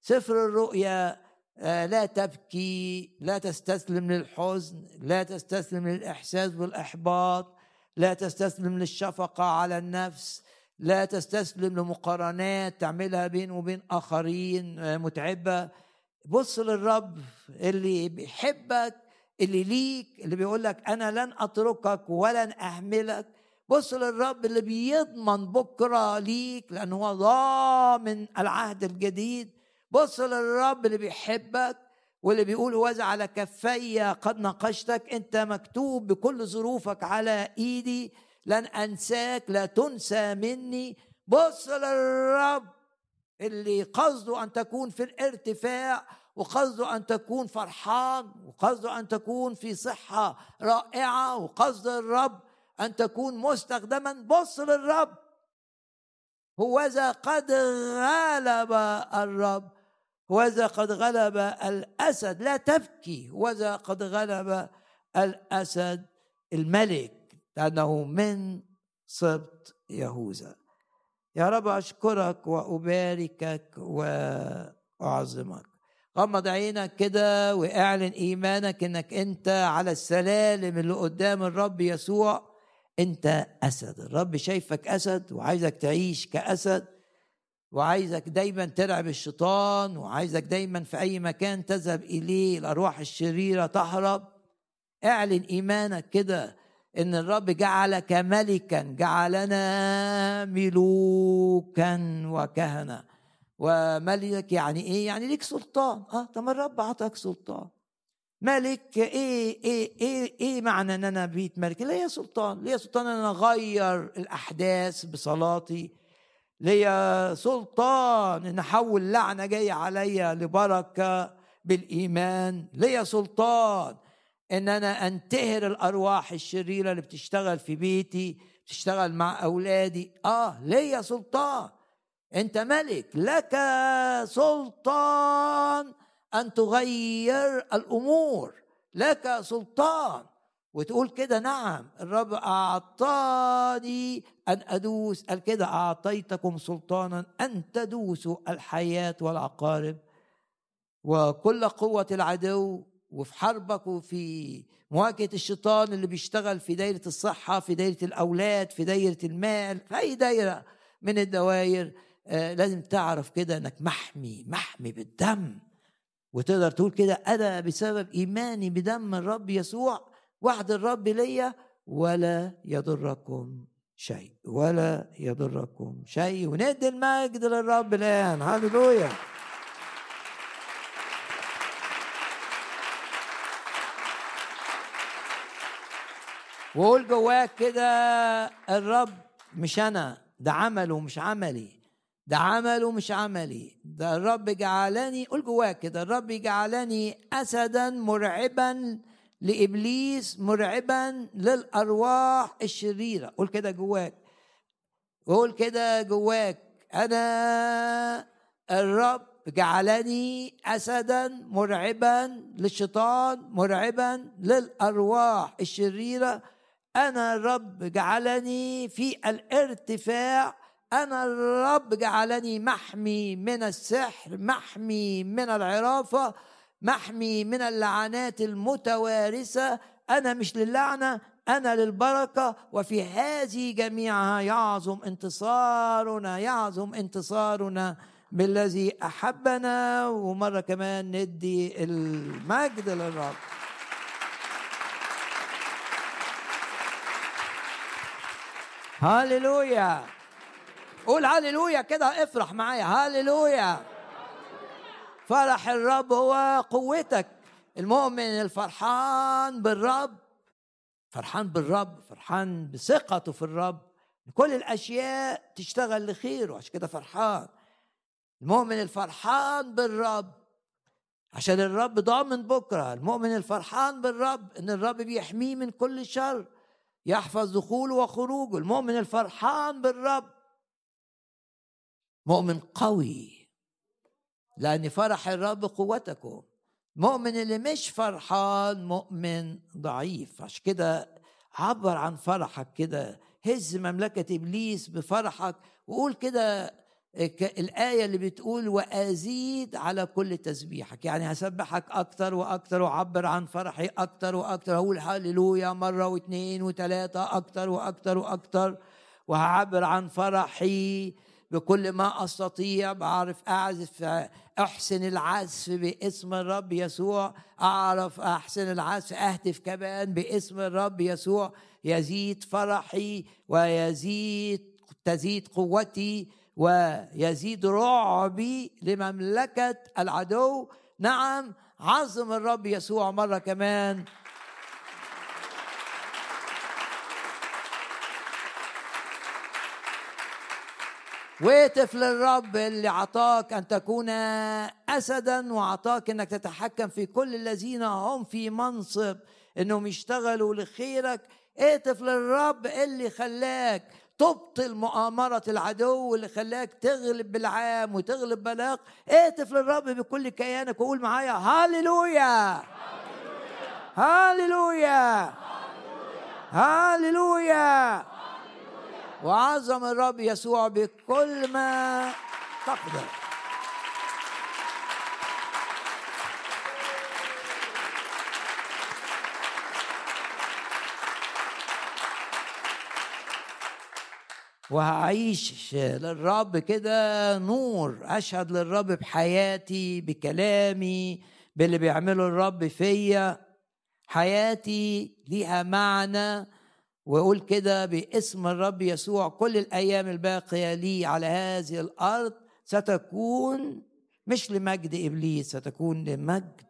سفر الرؤيا لا تبكي لا تستسلم للحزن لا تستسلم للإحساس بالإحباط لا تستسلم للشفقة على النفس لا تستسلم لمقارنات تعملها بين وبين آخرين متعبة. بص للرب اللي بيحبك اللي ليك اللي بيقول لك أنا لن أتركك ولن أهملك. بص للرب اللي بيضمن بكرة ليك لأنه هو ضامن العهد الجديد. بص للرب اللي بيحبك واللي بيقول وزع على كفي قد نقشتك أنت مكتوب بكل ظروفك على إيدي. لن أنساك لا تنسى مني. بص للرب اللي قصده أن تكون في الارتفاع وقصده أن تكون فرحان وقصده أن تكون في صحة رائعة وقصد الرب أن تكون مستخدما بص للرب هوذا قد غلب الرب هوذا قد غلب الأسد. لا تبكي هوذا قد غلب الأسد الملك لأنه من سبط يهوذا. يا رب أشكرك وأباركك وأعظمك. غمض عينك كده وأعلن إيمانك إنك أنت على السلالم اللي قدام الرب يسوع. أنت أسد. الرب شايفك أسد وعايزك تعيش كأسد وعايزك دايما ترعب الشيطان وعايزك دايما في أي مكان تذهب إليه الأرواح الشريرة تهرب. أعلن إيمانك كده إن الرب جعلك ملكا جعلنا ملوكا وكهنة. وملك يعني إيه؟ يعني ليك سلطان. آه طب الرب عطاك سلطان. ملك إيه إيه إيه إيه معنى إن أنا بيت ملك؟ ليا سلطان. ليا سلطان إن أنا أغير الأحداث بصلاتي. ليا سلطان إن أحول لعنة جاية عليا لبركة بالإيمان. ليا سلطان إن أنا أنتهر الأرواح الشريرة اللي بتشتغل في بيتي بتشتغل مع أولادي. آه ليا سلطان. أنت ملك لك سلطان أن تغير الأمور. لك سلطان. وتقول كده نعم الرب أعطاني أن أدوس. قال كده أعطيتكم سلطانا أن تدوسوا الحياة والعقارب. وكل قوة العدو وفي حربك وفي مواجهة الشيطان اللي بيشتغل في دايرة الصحة في دايرة الأولاد في دايرة المال في أي دايرة من الدوائر آه لازم تعرف كده إنك محمي محمي بالدم. وتقدر تقول كده أنا بسبب إيماني بدم الرب يسوع وعد الرب ليا ولا يضركم شيء ولا يضركم شيء. وندي المجد للرب الآن. هللويا. وقول جواك كده الرب مش أنا ده عمله مش عملي ده عمله مش عملي ده الرب جعلني قول جواك كده الرب جعلني اسدا مرعبا لإبليس مرعبا للأرواح الشريرة قول كده جواك قول كده جواك أنا الرب جعلني اسدا مرعبا للشيطان مرعبا للأرواح الشريرة أنا الرب جعلني في الارتفاع أنا الرب جعلني محمي من السحر محمي من العرافة محمي من اللعنات المتوارثة. أنا مش للعنة أنا للبركة. وفي هذه جميعها يعظم انتصارنا يعظم انتصارنا بالذي أحبنا. ومرة كمان ندي المجد للرب. هاليلويا. قول هاليلويا كده افرح معايا. هاليلويا. فرح الرب هو قوتك. المؤمن الفرحان بالرب فرحان بالرب فرحان بثقته في الرب. كل الأشياء تشتغل لخيره عشان كده فرحان. المؤمن الفرحان بالرب. عشان الرب ضامن بكرة. المؤمن الفرحان بالرب إن الرب بيحميه من كل شر. يحفظ دخوله وخروجه المؤمن الفرحان بالرب. مؤمن قوي لأن فرح الرب قوتكم. مؤمن اللي مش فرحان مؤمن ضعيف. عشان كده عبر عن فرحك كده. هز مملكة إبليس بفرحك وقول كده الآية اللي بتقول وأزيد على كل تسبيحك. يعني هسبحك أكتر وأكتر وأعبر عن فرحي أكتر وأكتر. هقول هللويا مرة واثنين وثلاثة أكتر وأكتر وأكتر. وهعبر عن فرحي بكل ما أستطيع. بعرف أعزف أحسن العزف باسم الرب يسوع. أعرف أحسن العزف أهتف كمان باسم الرب يسوع. يزيد فرحي ويزيد تزيد قوتي. ويزيد رعبي لمملكة العدو. نعم عظم الرب يسوع مرة كمان. واتف للرب اللي عطاك أن تكون اسدا وعطاك إنك تتحكم في كل الذين هم في منصب إنهم يشتغلوا لخيرك. اتف للرب اللي خلاك تبطل مؤامرة العدو اللي خلاك تغلب بالعام وتغلب بلاق اتف للرب بكل كيانك وقول معايا هاليلويا. هاليلويا. هاليلويا. وعظم الرب يسوع بكل ما تقدر. وهعيش للرب كده نور أشهد للرب بحياتي بكلامي باللي بيعمله الرب فيا. حياتي ليها معنى ويقول كده باسم الرب يسوع كل الأيام الباقية لي على هذه الأرض. ستكون مش لمجد إبليس ستكون لمجد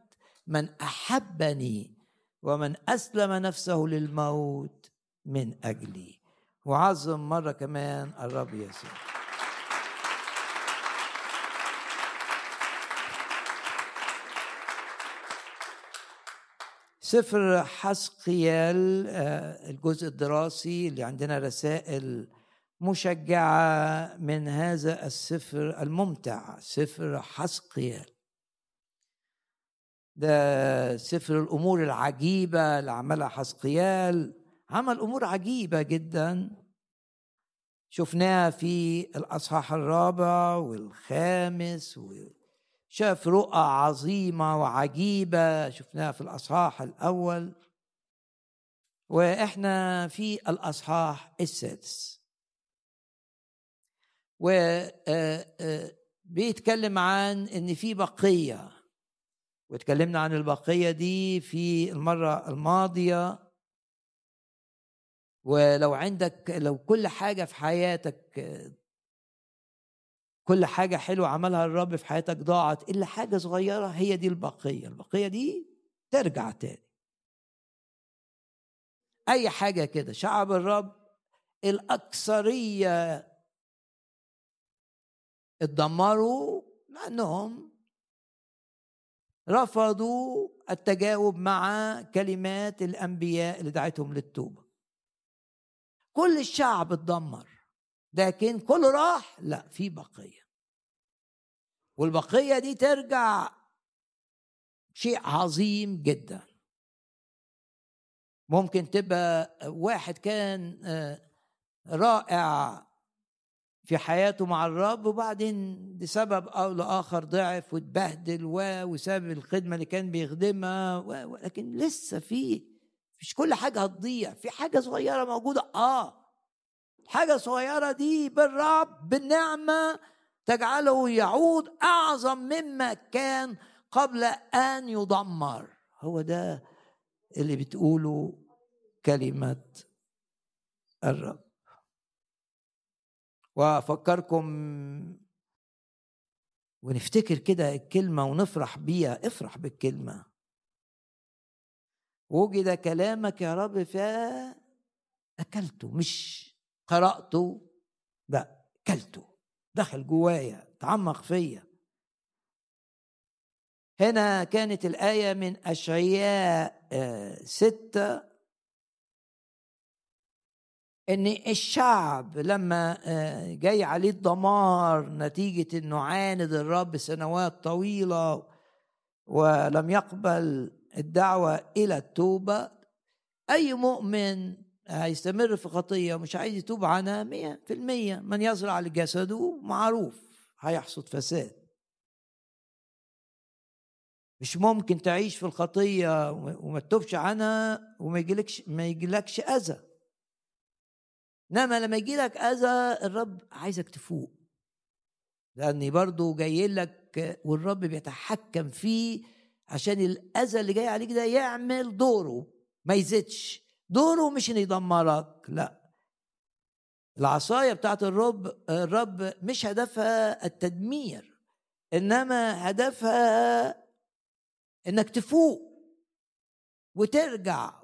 من أحبني ومن أسلم نفسه للموت من أجلي. وعظم مرة كمان الرب يسوع. سفر حسقيال آه، الجزء الدراسي اللي عندنا رسائل مشجعة من هذا السفر الممتع سفر حسقيال. ده سفر الأمور العجيبة اللي عملها حسقيال. عمل أمور عجيبة جدا. شفناها في الأصحاح الرابع والخامس شاف رؤى عظيمة وعجيبة شفناها في الأصحاح الأول. وإحنا في الأصحاح السادس. و آه، آه، بيتكلم عن إن في بقية. واتكلمنا عن البقية دي في المرة الماضية. ولو عندك لو كل حاجة في حياتك كل حاجة حلوة عملها الرب في حياتك ضاعت إلا حاجة صغيرة هي دي البقية. البقية دي ترجع تاني. أي حاجة كده شعب الرب الأكثرية اتدمروا لانهم رفضوا التجاوب مع كلمات الأنبياء اللي دعتهم للتوبة. كل الشعب اتدمر. لكن كله راح لا في بقية. والبقية دي ترجع شيء عظيم جدا. ممكن تبقى واحد كان آه، رائع في حياته مع الرب وبعدين لسبب أو لآخر ضعف واتبهدل وساب الخدمة اللي كان بيخدمها ولكن لسه في مش كل حاجة هتضيع في حاجة صغيرة موجودة. آه. حاجة صغيرة دي بالرب بالنعمة تجعله يعود أعظم مما كان قبل أن يدمر. هو ده اللي بتقوله كلمة الرب. وأفكركم ونفتكر كده الكلمة ونفرح بيها افرح بالكلمة. وجد كلامك يا رب فأكلته مش قرأته لا أكلته دخل جوايا تعمق فيا. هنا كانت الآية من أشعياء آه، ستة. إن الشعب لما آه، جاي عليه الدمار نتيجة إنه عاند الرب سنوات طويلة ولم يقبل الدعوة إلى التوبة. أي مؤمن هيستمر في خطية ومش عايز يتوب عنها مية في المية. من يزرع لجسده معروف هيحصد فساد. مش ممكن تعيش في الخطية وما تتوبش عنها وما يجيلكش ما يجيلكش أذى. إنما لما يجي لك أذى الرب عايزك تفوق. لأني برضو جاي لك والرب بيتحكم فيه عشان الأذى اللي جاي عليك ده يعمل دوره ما يزيدش. دوره مش ان يدمرك لا. العصاية بتاعت الرب الرب مش هدفها التدمير إنما هدفها إنك تفوق وترجع.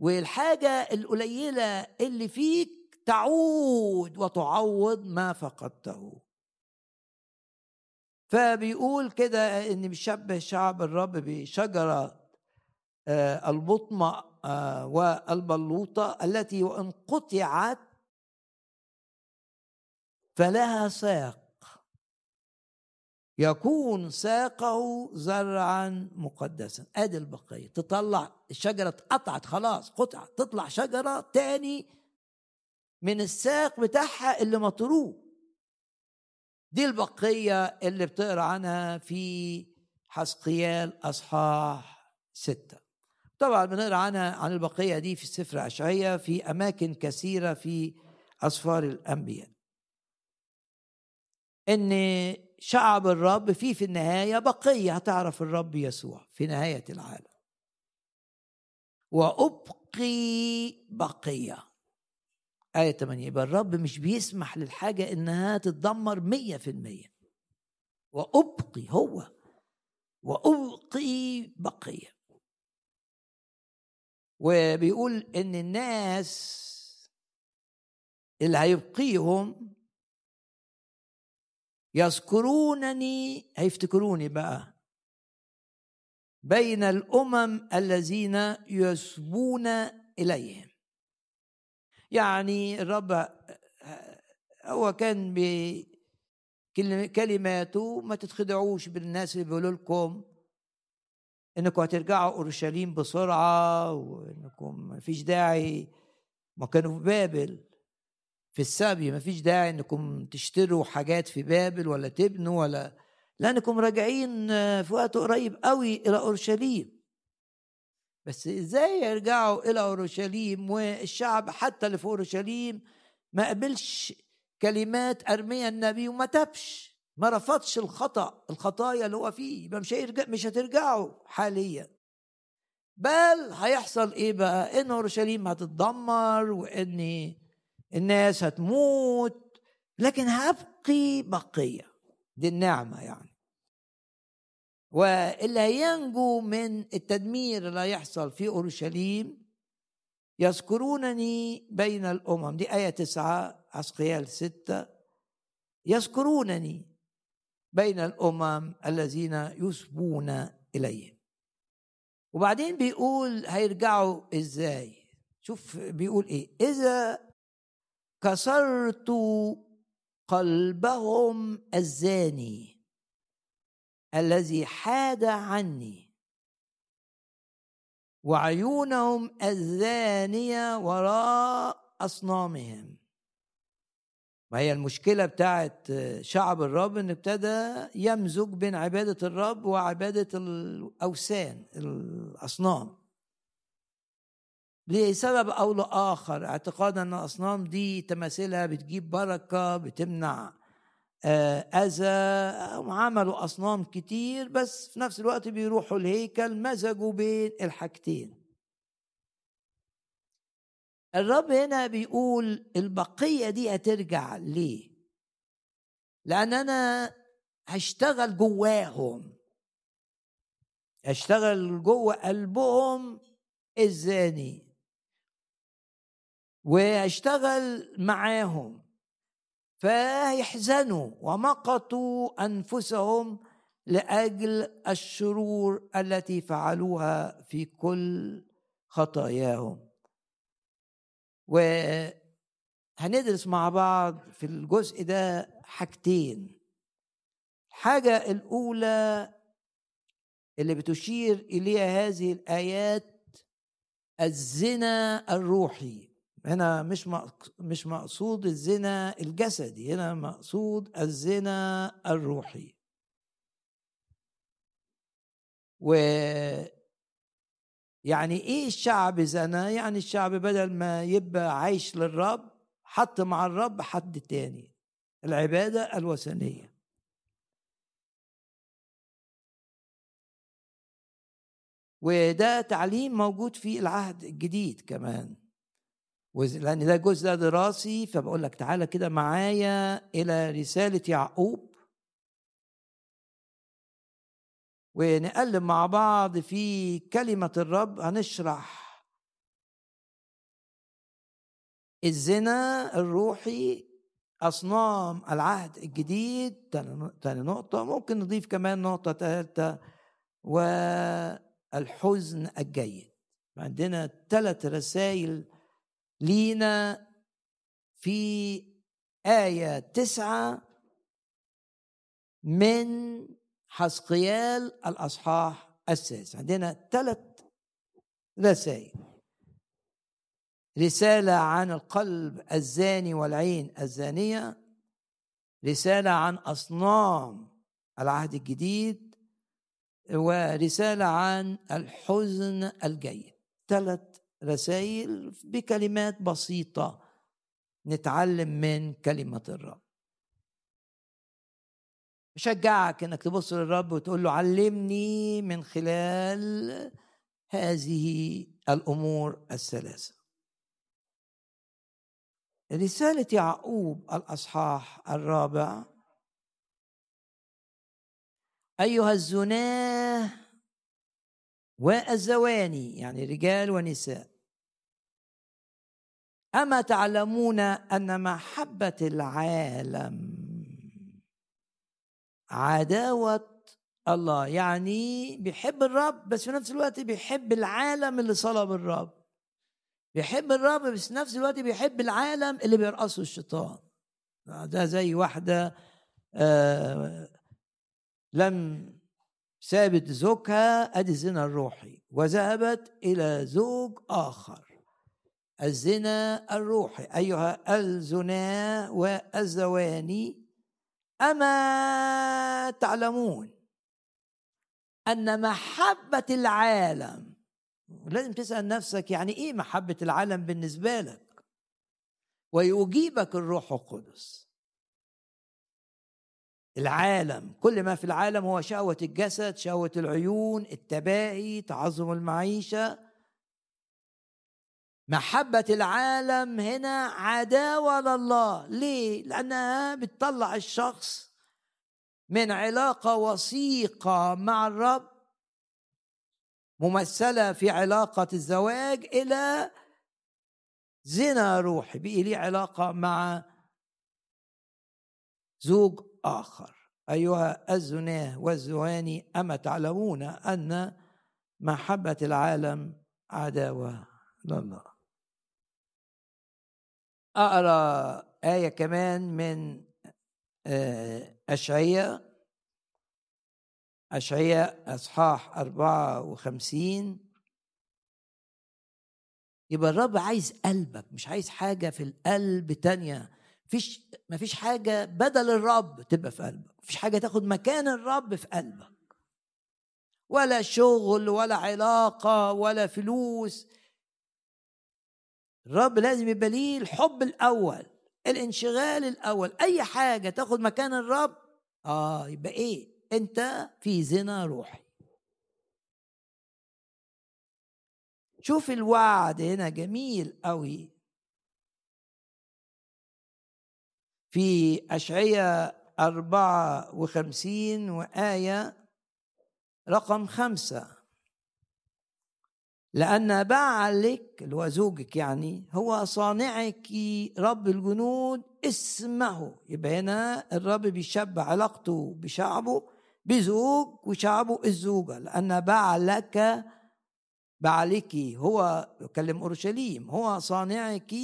والحاجة القليلة اللي فيك تعود وتعوض ما فقدته. فبيقول كده إن بيشبه شعب الرب بشجرة آه، البطمة آه، والبلوطة التي وإن قطعت فلها ساق. يكون ساقه زرعا مقدسا. أدي البقية. تطلع الشجرة اتقطعت خلاص قطعت. تطلع شجرة تاني من الساق بتاعها اللي مطروه. دي البقية اللي بتقرأ عنها في حسقيال أصحاح ستة. طبعا بنقرأ عنها عن البقية دي في سفر أشعية في أماكن كثيرة في أسفار الأنبياء. إن شعب الرب فيه في النهاية بقية هتعرف الرب يسوع في نهاية العالم. وأبقي بقية. آية 8 يبقى الرب مش بيسمح للحاجة إنها تتدمر مية في المية. وأبقي هو وأبقي بقية. وبيقول إن الناس اللي هيبقيهم يذكرونني هيفتكروني بقى بين الأمم الذين يسبون إليهم. يعني الرب هو كان بكلماته ما تتخدعوش بالناس اللي بيقولوا لكم إنكم هترجعوا أورشليم بسرعة وإنكم ما فيش داعي. ما كانوا في بابل. في السبي ما فيش داعي إنكم تشتروا حاجات في بابل ولا تبنوا ولا لأنكم راجعين في وقت قريب قوي إلى أورشليم. بس إزاي يرجعوا إلى أورشليم والشعب حتى اللي في أورشليم ما قبلش كلمات ارميا النبي وما تبش ما رفضش الخطأ الخطايا اللي هو فيه يبقى مش هيرجع مش هترجعوا حاليا. بل هيحصل إيه بقى؟ إن أورشليم هتتدمر وإن الناس هتموت لكن هبقي بقية. دي النعمة يعني. واللي هينجو من التدمير اللي هيحصل في أورشليم يذكرونني بين الأمم دي آية تسعة عسقيال ستة. يذكرونني بين الأمم الذين يسبون إليهم. وبعدين بيقول هيرجعوا إزاي؟ شوف بيقول إيه؟ إذا كسرت قلبهم الزاني. الذي حاد عني. وعيونهم الزانية وراء أصنامهم. ما هي المشكلة بتاعت شعب الرب إن ابتدى يمزج بين عبادة الرب وعبادة الأوثان الأصنام. لسبب أو لآخر. اعتقادا إن الأصنام دي تماثيلها بتجيب بركة بتمنع آه، أذى عملوا أصنام كتير بس في نفس الوقت بيروحوا الهيكل مزجوا بين الحاجتين. الرب هنا بيقول البقية دي هترجع ليه؟ لأن أنا هشتغل جواهم. هشتغل جوه قلبهم الزاني. وهشتغل معاهم. فيحزنوا ومقتوا أنفسهم لأجل الشرور التي فعلوها في كل خطاياهم. وهندرس مع بعض في الجزء ده حاجتين. الحاجة الأولى اللي بتشير إليها هذه الآيات الزنا الروحي. هنا مش مش مقصود الزنا الجسدي هنا مقصود الزنا الروحي. و يعني إيه الشعب زنا؟ يعني الشعب بدل ما يبقى عايش للرب حط مع الرب حد تاني العبادة الوثنية. وده تعليم موجود في العهد الجديد كمان. لأن ده جزء دراسي فبقول لك تعالى كده معايا إلى رسالة يعقوب. ونقلب مع بعض في كلمة الرب هنشرح. الزنا الروحي أصنام العهد الجديد تاني نقطة ممكن نضيف كمان نقطة ثالثة والحزن الجيد. عندنا ثلاث رسائل لينا في آية تسعة من حسقيال الأصحاح السادس. عندنا ثلاث رسائل. رسالة عن القلب الزاني والعين الزانية. رسالة عن أصنام العهد الجديد. ورسالة عن الحزن الجيد. ثلاث رسائل بكلمات بسيطة. نتعلم من كلمة الرب. بشجعك إنك تبص للرب وتقول له علمني من خلال هذه الأمور الثلاثة. رسالة يعقوب الأصحاح الرابع. أيها الزناة والزواني يعني رجال ونساء. أما تعلمون أن محبة العالم عداوة الله يعني بيحب الرب بس في نفس الوقت بيحب العالم اللي صلب الرب. بيحب الرب بس في نفس الوقت بيحب العالم اللي بيرقصه الشيطان. ده زي واحدة آه لم سابت زوجها أدي الزنا الروحي وذهبت إلى زوج آخر. الزنا الروحي أيها الزنا والزواني أما تعلمون أن محبة العالم لازم تسأل نفسك يعني إيه محبة العالم بالنسبة لك؟ ويجيبك الروح القدس. العالم كل ما في العالم هو شهوة الجسد شهوة العيون التباهي تعظم المعيشة. محبة العالم هنا عداوة لله. ليه؟ لأنها بتطلع الشخص من علاقة وثيقة مع الرب ممثلة في علاقة الزواج إلى زنا روحي. بقي لي علاقة مع زوج آخر. أيها الزناه والزواني أما تعلمون أن محبة العالم عداوة لله. أقرأ آية كمان من آه، أشعية. أشعية أصحاح أربعة وخمسين. يبقى الرب عايز قلبك مش عايز حاجة في القلب تانية. مفيش مفيش حاجة بدل الرب تبقى في قلبك. مفيش حاجة تاخد مكان الرب في قلبك. ولا شغل ولا علاقة ولا فلوس. الرب لازم يبقى ليه الحب الأول الانشغال الأول. أي حاجة تاخد مكان الرب آه يبقى إيه؟ أنت في زنا روحي. شوف الوعد هنا جميل قوي في أشعية أربعة وخمسين وآية رقم خمسة. لأن بعلك اللي هو زوجك يعني هو صانعك رب الجنود اسمه. يبقى هنا الرب بيشبه علاقته بشعبه بزوج وشعبه الزوجة. لأن بعلك بعلك هو يكلم أورشليم هو صانعك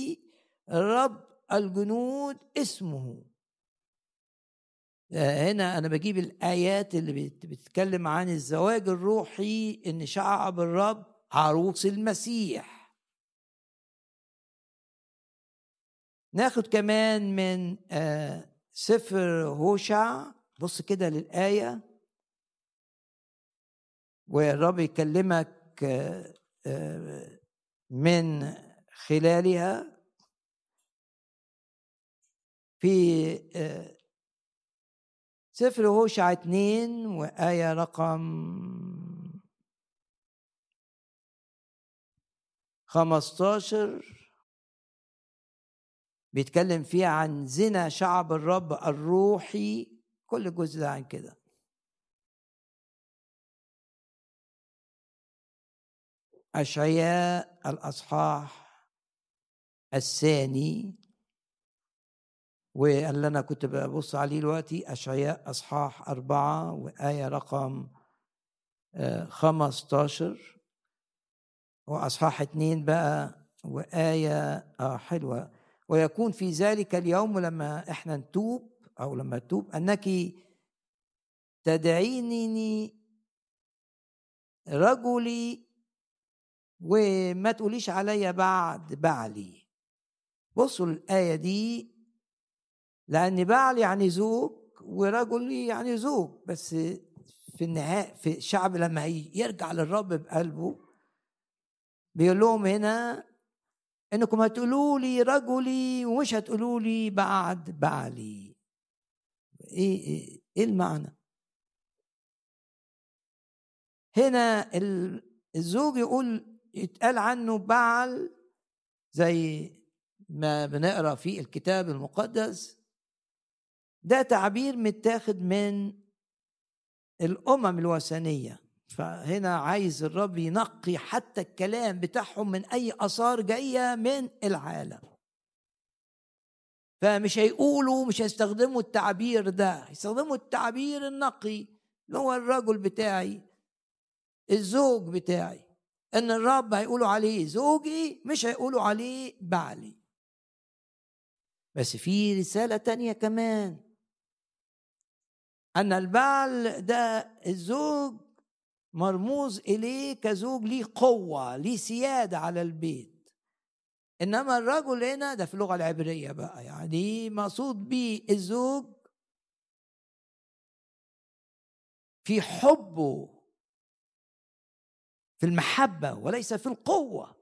رب الجنود اسمه. هنا أنا بجيب الآيات اللي بتتكلم عن الزواج الروحي إن شعب الرب عروس المسيح. ناخد كمان من آه، سفر هوشع. بص كده للآية. والرب يكلمك آه، آه، من خلالها. في سفر هوشع اتنين وآية رقم 15 بيتكلم فيها عن زنا شعب الرب الروحي كل جزء ده عن كده. أشعياء الأصحاح الثاني. واللي أنا كنت ببص عليه دلوقتي أشعياء أصحاح أربعة وآية رقم آه، خمستاشر وأصحاح اتنين بقى وآية آه حلوة. ويكون في ذلك اليوم لما إحنا نتوب أو لما تتوب أنك تدعينني رجلي وما تقوليش عليا بعد بعلي. بصوا الآية دي لأن بعل يعني زوج ورجلي يعني زوج بس في النهاية في الشعب لما يرجع للرب بقلبه بيقول لهم هنا إنكم هتقولوا لي رجلي ومش هتقولوا لي بعد بعلي. إيه إيه, إيه المعنى؟ هنا الزوج يقول يتقال عنه بعل زي ما بنقرأ في الكتاب المقدس ده تعبير متاخد من الأمم الوثنية. فهنا عايز الرب ينقي حتى الكلام بتاعهم من أي آثار جاية من العالم. فمش هيقولوا مش هيستخدموا التعبير ده. هيستخدموا التعبير النقي اللي هو الرجل بتاعي الزوج بتاعي. إن الرب هيقولوا عليه زوجي مش هيقولوا عليه بعلي. بس في رسالة تانية كمان. أن البعل ده الزوج مرموز إليه كزوج ليه قوة ليه سيادة على البيت. إنما الرجل هنا ده في اللغة العبرية بقى يعني مقصود بيه الزوج في حبه في المحبة وليس في القوة.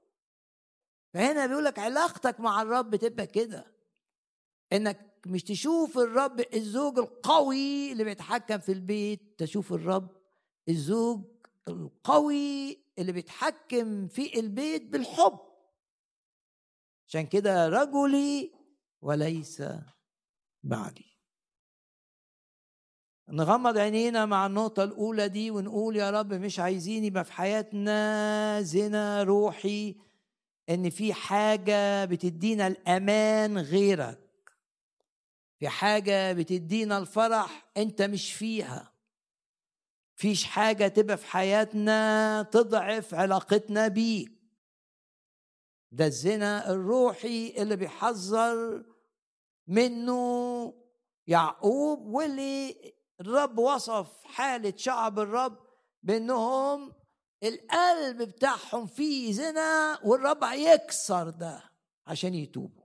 فهنا بيقول لك علاقتك مع الرب تبقى كده إنك مش تشوف الرب الزوج القوي اللي بيتحكم في البيت تشوف الرب الزوج القوي اللي بيتحكم في البيت بالحب. عشان كده رجلي وليس بعدي. نغمض عينينا مع النقطة الأولى دي ونقول يا رب مش عايزين يبقى في حياتنا زنا روحي إن في حاجة بتدينا الأمان غيرك. في حاجة بتدينا الفرح أنت مش فيها. فيش حاجة تبقى في حياتنا تضعف علاقتنا بيك. ده الزنا الروحي اللي بيحذر منه يعقوب واللي الرب وصف حالة شعب الرب بأنهم القلب بتاعهم فيه زنا والرب هيكسر ده عشان يتوبوا.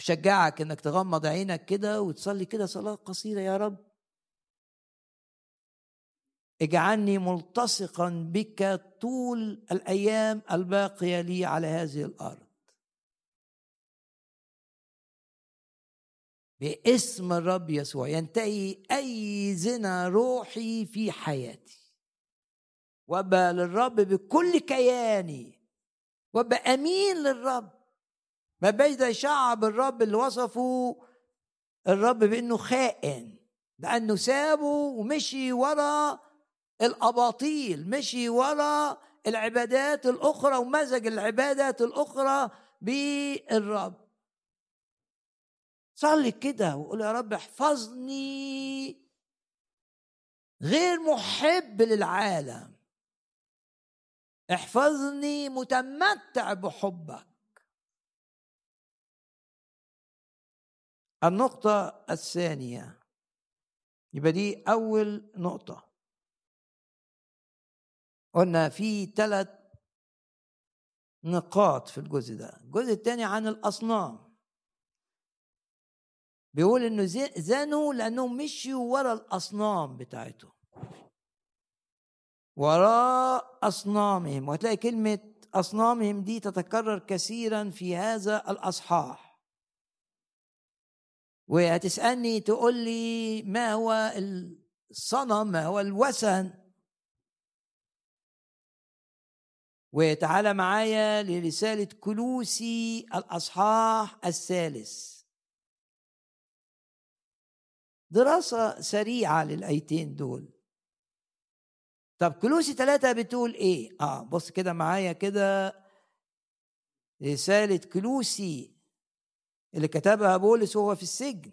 بشجعك إنك تغمض عينك كده وتصلي كده صلاة قصيرة يا رب. اجعلني ملتصقا بك طول الأيام الباقية لي على هذه الأرض. باسم الرب يسوع ينتهي أي زنا روحي في حياتي. وأبقى للرب بكل كياني. وأبقى أمين للرب. ما زي شعب الرب اللي وصفوا الرب بأنه خائن لأنه سابه ومشي ورا الأباطيل مشي ورا العبادات الأخرى ومزج العبادات الأخرى بالرب. صلي كده وقول يا رب احفظني غير محب للعالم. احفظني متمتع بحبك. النقطة الثانية. يبقى دي أول نقطة. قلنا في ثلاث نقاط في الجزء ده. الجزء الثاني عن الأصنام. بيقول إنه زنوا لأنهم مشيوا ورا الأصنام بتاعتهم. وراء أصنامهم. وهتلاقي كلمة أصنامهم دي تتكرر كثيرا في هذا الأصحاح. وهتسألني تقول لي ما هو الصنم ما هو الوثن. وتعالى معايا لرسالة كلوسي الأصحاح الثالث. دراسة سريعة للآيتين دول. طب كلوسي ثلاثة بتقول إيه؟ آه بص كده معايا كده. رسالة كلوسي اللي كتبها بولس وهو في السجن.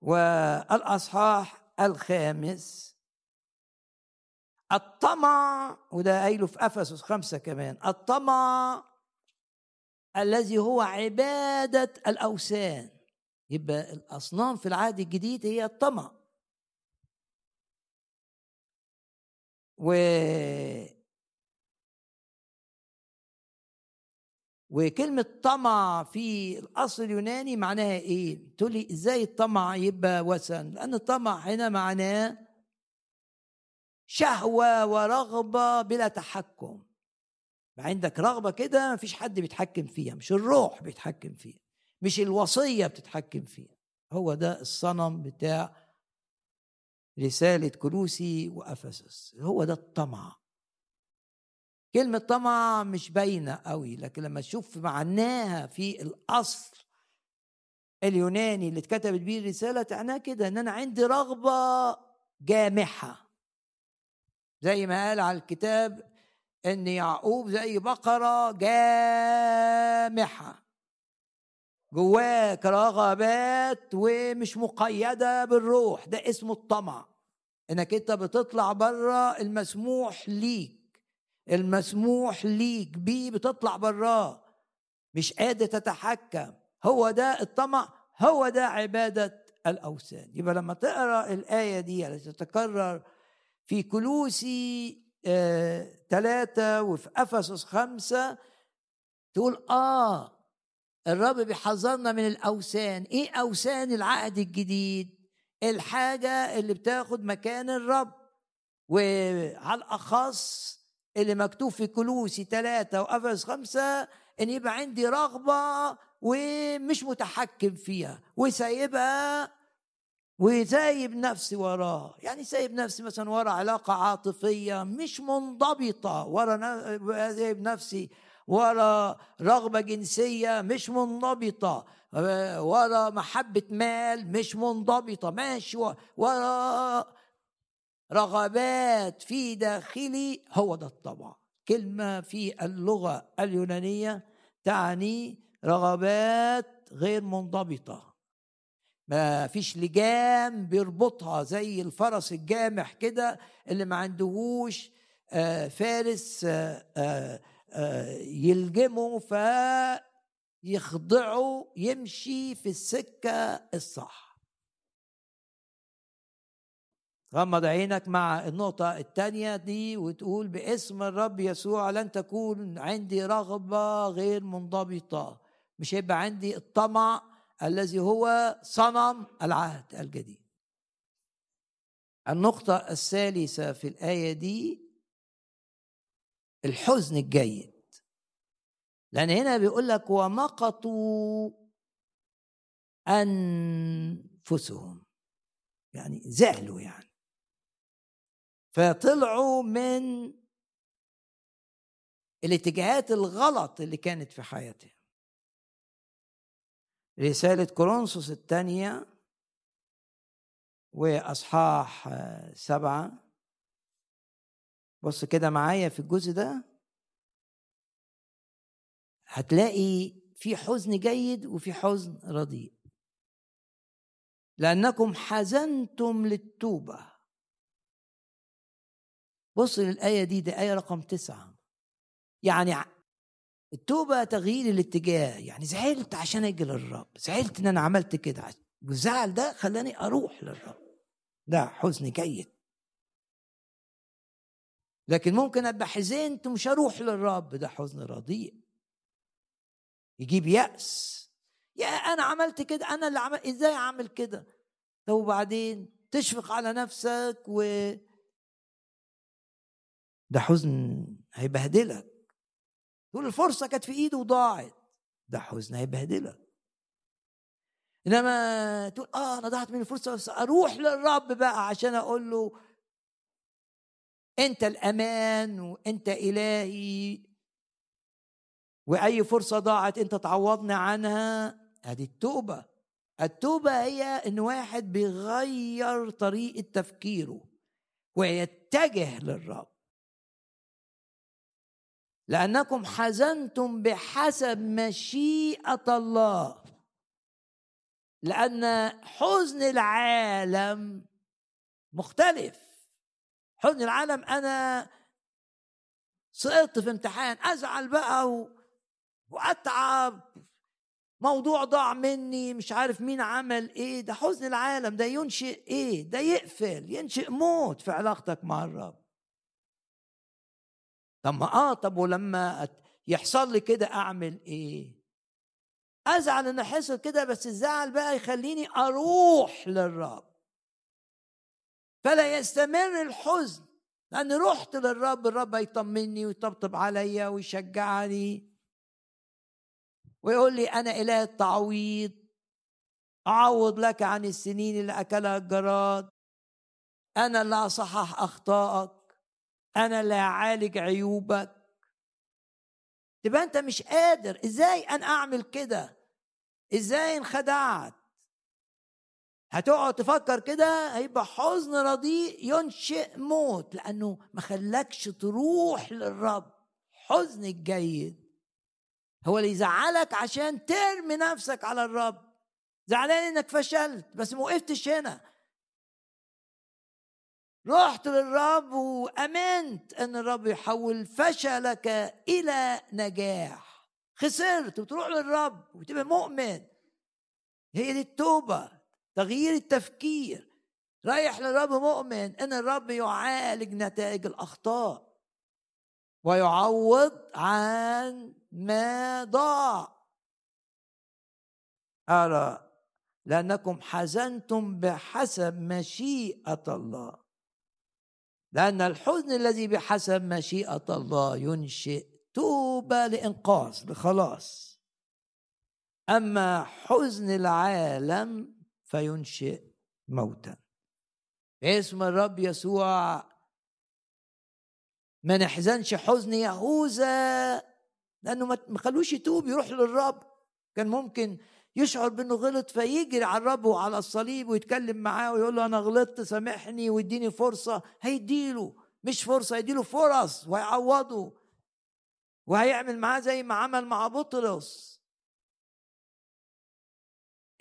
والأصحاح الخامس. الطمع وده قايله في أفسس خمسة كمان. الطمع الذي هو عبادة الأوثان. يبقى الأصنام في العهد الجديد هي الطمع. و وكلمة طمع في الأصل اليوناني معناها إيه؟ تقول لي إزاي الطمع يبقى وثن؟ لأن الطمع هنا معناه شهوة ورغبة بلا تحكم عندك رغبة كده مفيش حد بيتحكم فيها مش الروح بيتحكم فيها مش الوصية بتتحكم فيها هو ده الصنم بتاع رسالة كلوسي وأفسس هو ده الطمع كلمة طمع مش باينة قوي لكن لما تشوف معناها في الأصل اليوناني اللي اتكتبت بيه الرسالة تعناه كده إن أنا عندي رغبة جامحة. زي ما قال على الكتاب إن يعقوب زي بقرة جامحة. جواك رغبات ومش مقيدة بالروح ده اسمه الطمع. إنك أنت بتطلع بره المسموح ليك. المسموح ليك بيه بتطلع براه. مش قادر تتحكم. هو ده الطمع هو ده عبادة الأوثان. يبقى لما تقرأ الآية دي التي تتكرر في كلوسي ثلاثة آه وفي أفسس خمسة تقول آه الرب بيحذرنا من الأوثان. إيه أوثان؟ العهد الجديد الحاجة اللي بتاخد مكان الرب. وعلى الأخص اللي مكتوب في كلوسي ثلاثة وأفس خمسة إن يبقى عندي رغبة ومش متحكم فيها وسايبها وسايب نفسي وراه يعني سايب نفسي مثلا ورا علاقة عاطفية مش منضبطة ورا سايب نفسي ورا رغبة جنسية مش منضبطة ورا محبة مال مش منضبطة ماشي ورا رغبات في داخلي هو ده الطبع. كلمة في اللغة اليونانية تعني رغبات غير منضبطة. ما فيش لجام بيربطها زي الفرس الجامح كده اللي ما عندهوش آه، فارس آه، آه، يلجمه فيخضعه يمشي في السكة الصح. غمض عينك مع النقطة الثانية دي وتقول باسم الرب يسوع لن تكون عندي رغبة غير منضبطة. مش هيبقى عندي الطمع الذي هو صنم العهد الجديد. النقطة الثالثة في الآية دي الحزن الجيد. لأن هنا بيقول لك ومقطوا أنفسهم. يعني زعلوا يعني. فطلعوا من الاتجاهات الغلط اللي كانت في حياتهم. رسالة كورنثوس الثانية وأصحاح سبعة. بص كده معايا في الجزء ده. هتلاقي في حزن جيد وفي حزن رديء. لأنكم حزنتم للتوبة. بص للآية دي دي آية رقم تسعة. يعني التوبة تغيير الاتجاه. يعني زعلت عشان أجي للرب زعلت إن أنا عملت كده والزعل ده خلاني أروح للرب. ده حزن جيد. لكن ممكن أبقى حزنت ومش هروح للرب. ده حزن رديء. يجيب يأس. يا أنا عملت كده أنا اللي عمل إزاي أعمل كده؟ طب وبعدين؟ تشفق على نفسك و ده حزن هيبهدلك. تقول الفرصة كانت في إيده وضاعت. ده حزن هيبهدلك. إنما تقول آه أنا ضاعت مني الفرصه بس أروح للرب بقى عشان أقول له أنت الأمان وأنت إلهي. وأي فرصة ضاعت أنت تعوضني عنها أدي التوبة. التوبة هي إن واحد بيغير طريقة تفكيره ويتجه للرب. لأنكم حزنتم بحسب مشيئة الله. لأن حزن العالم مختلف. حزن العالم أنا سقطت في امتحان أزعل بقى. وأتعب. موضوع ضاع مني مش عارف مين عمل إيه. ده حزن العالم ده ينشئ إيه؟ ده يقفل ينشئ موت في علاقتك مع الرب. طب ما آه طب ولما يحصل لي كده أعمل إيه؟ أزعل ان حصل كده بس الزعل بقى يخليني أروح للرب. فلا يستمر الحزن لأن رحت للرب الرب يطمني ويطبطب عليا ويشجعني ويقول لي أنا إله التعويض أعوض لك عن السنين اللي أكلها الجراد أنا اللي أصحح أخطائك. أنا لا أعالج عيوبك. تبقى أنت مش قادر. إزاي أنا أعمل كده؟ إزاي انخدعت؟ هتقعد تفكر كده؟ هيبقى حزن رديء ينشئ موت لأنه ما خلاكش تروح للرب. حزن الجيد هو اللي يزعلك عشان ترمي نفسك على الرب. زعلان إنك فشلت بس ما وقفتش هنا. رحت للرب وأمنت أن الرب يحول فشلك إلى نجاح. خسرت وتروح للرب وتبقى مؤمن. هي دي التوبة تغيير التفكير. رايح للرب مؤمن أن الرب يعالج نتائج الأخطاء ويعوض عن ما ضاع. أرى لأنكم حزنتم بحسب مشيئة الله. لأن الحزن الذي بحسب مشيئة الله ينشئ توبه لانقاذ لخلاص أما حزن العالم فينشئ موتا. باسم الرب يسوع ما نحزنش حزن يهوذا لأنه ما خلوش يتوب يروح للرب. كان ممكن يشعر بإنه غلط فيجري على الرب وعلى الصليب ويتكلم معاه ويقول له أنا غلطت سامحني ويديني فرصة. هيديله مش فرصة هيديله فرص وهيعوضه وهيعمل معاه زي ما عمل مع بطرس.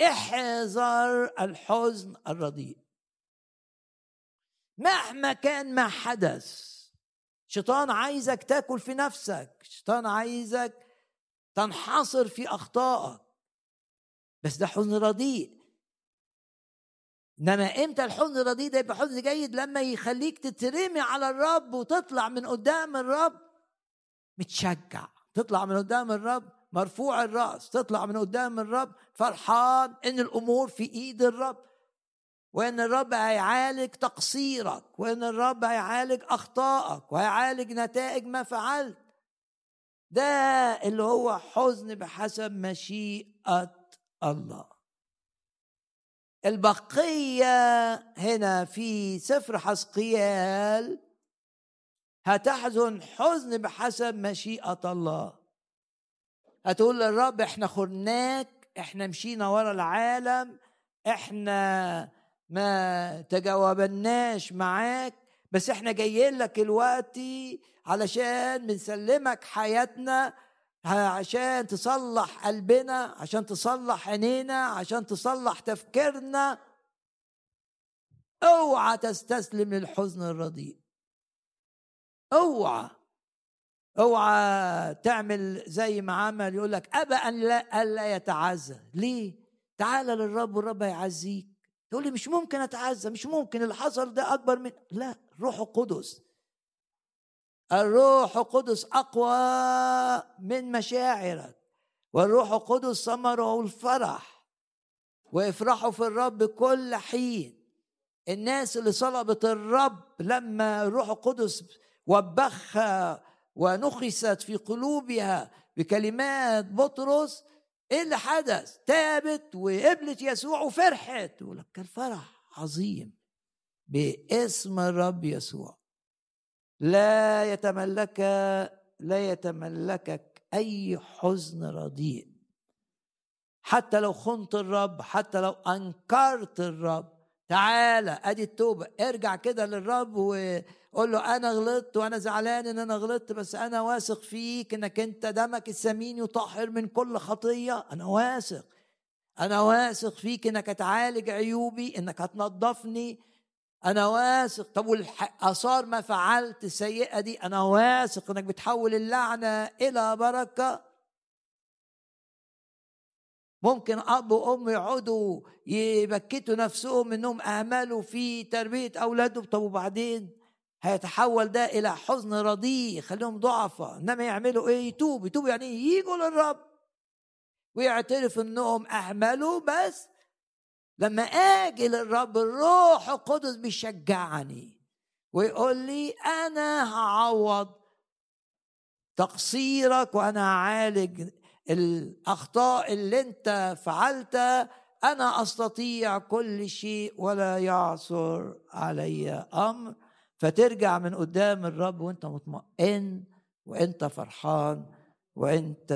احذر الحزن الرديء. مهما كان ما حدث شيطان عايزك تاكل في نفسك شيطان عايزك تنحصر في أخطائك. بس ده حزن رديء. إنما إمتى الحزن الرديء ده يبقى حزن جيد؟ لما يخليك تترمي على الرب وتطلع من قدام الرب متشجع. تطلع من قدام الرب مرفوع الرأس. تطلع من قدام الرب فرحان إن الأمور في إيد الرب. وإن الرب هيعالج تقصيرك. وإن الرب هيعالج أخطائك. وهيعالج نتائج ما فعلت. ده اللي هو حزن بحسب مشيئة الله. البقية هنا في سفر حسقيال هتحزن حزن بحسب مشيئة الله. هتقول للرب إحنا خرناك إحنا مشينا ورا العالم إحنا ما تجاوبناش معاك بس إحنا جايين لك دلوقتي علشان بنسلمك حياتنا عشان تصلح قلبنا عشان تصلح عينينا عشان تصلح تفكيرنا. اوعى تستسلم للحزن الرديء. اوعى. اوعى تعمل زي ما عمل يقول لك أبى أن لا الا يتعزى. ليه؟ تعال للرب والرب هيعزيك. تقول لي مش ممكن أتعزى مش ممكن اللي حصل ده أكبر من. لا روح القدس. الروح القدس أقوى من مشاعرك والروح القدس ثمره الفرح وافرحوا في الرب كل حين. الناس اللي صلبت الرب لما الروح القدس وبخها ونخست في قلوبها بكلمات بطرس إيه اللي حدث؟ تابت وقبلت يسوع وفرحت. يقول لك كان فرح عظيم باسم الرب يسوع. لا يتملك لا يتملكك أي حزن رديء. حتى لو خنت الرب حتى لو أنكرت الرب. تعالى أدي التوبة. ارجع كده للرب وقول له أنا غلطت وأنا زعلان إن أنا غلطت بس أنا واثق فيك إنك أنت دمك الثمين يطهر من كل خطية. أنا واثق. أنا واثق فيك إنك هتعالج عيوبي إنك هتنظفني. أنا واثق. طب والاثار ما فعلت السيئة دي؟ أنا واثق إنك بتحول اللعنة إلى بركة. ممكن أب وأم يقعدوا يبكتوا نفسهم إنهم اهملوا في تربية أولادهم. طب وبعدين؟ هيتحول ده إلى حزن رديء يخليهم ضعفاء. إنما يعملوا إيه؟ يتوبوا. يتوبوا يعني يجوا للرب. ويعترف إنهم اهملوا بس لما آجي للرب الروح القدس بيشجعني ويقول لي أنا هعوض تقصيرك وأنا هعالج الأخطاء اللي أنت فعلتها. أنا أستطيع كل شيء ولا يعثر علي أمر. فترجع من قدام الرب وأنت مطمئن وأنت فرحان وأنت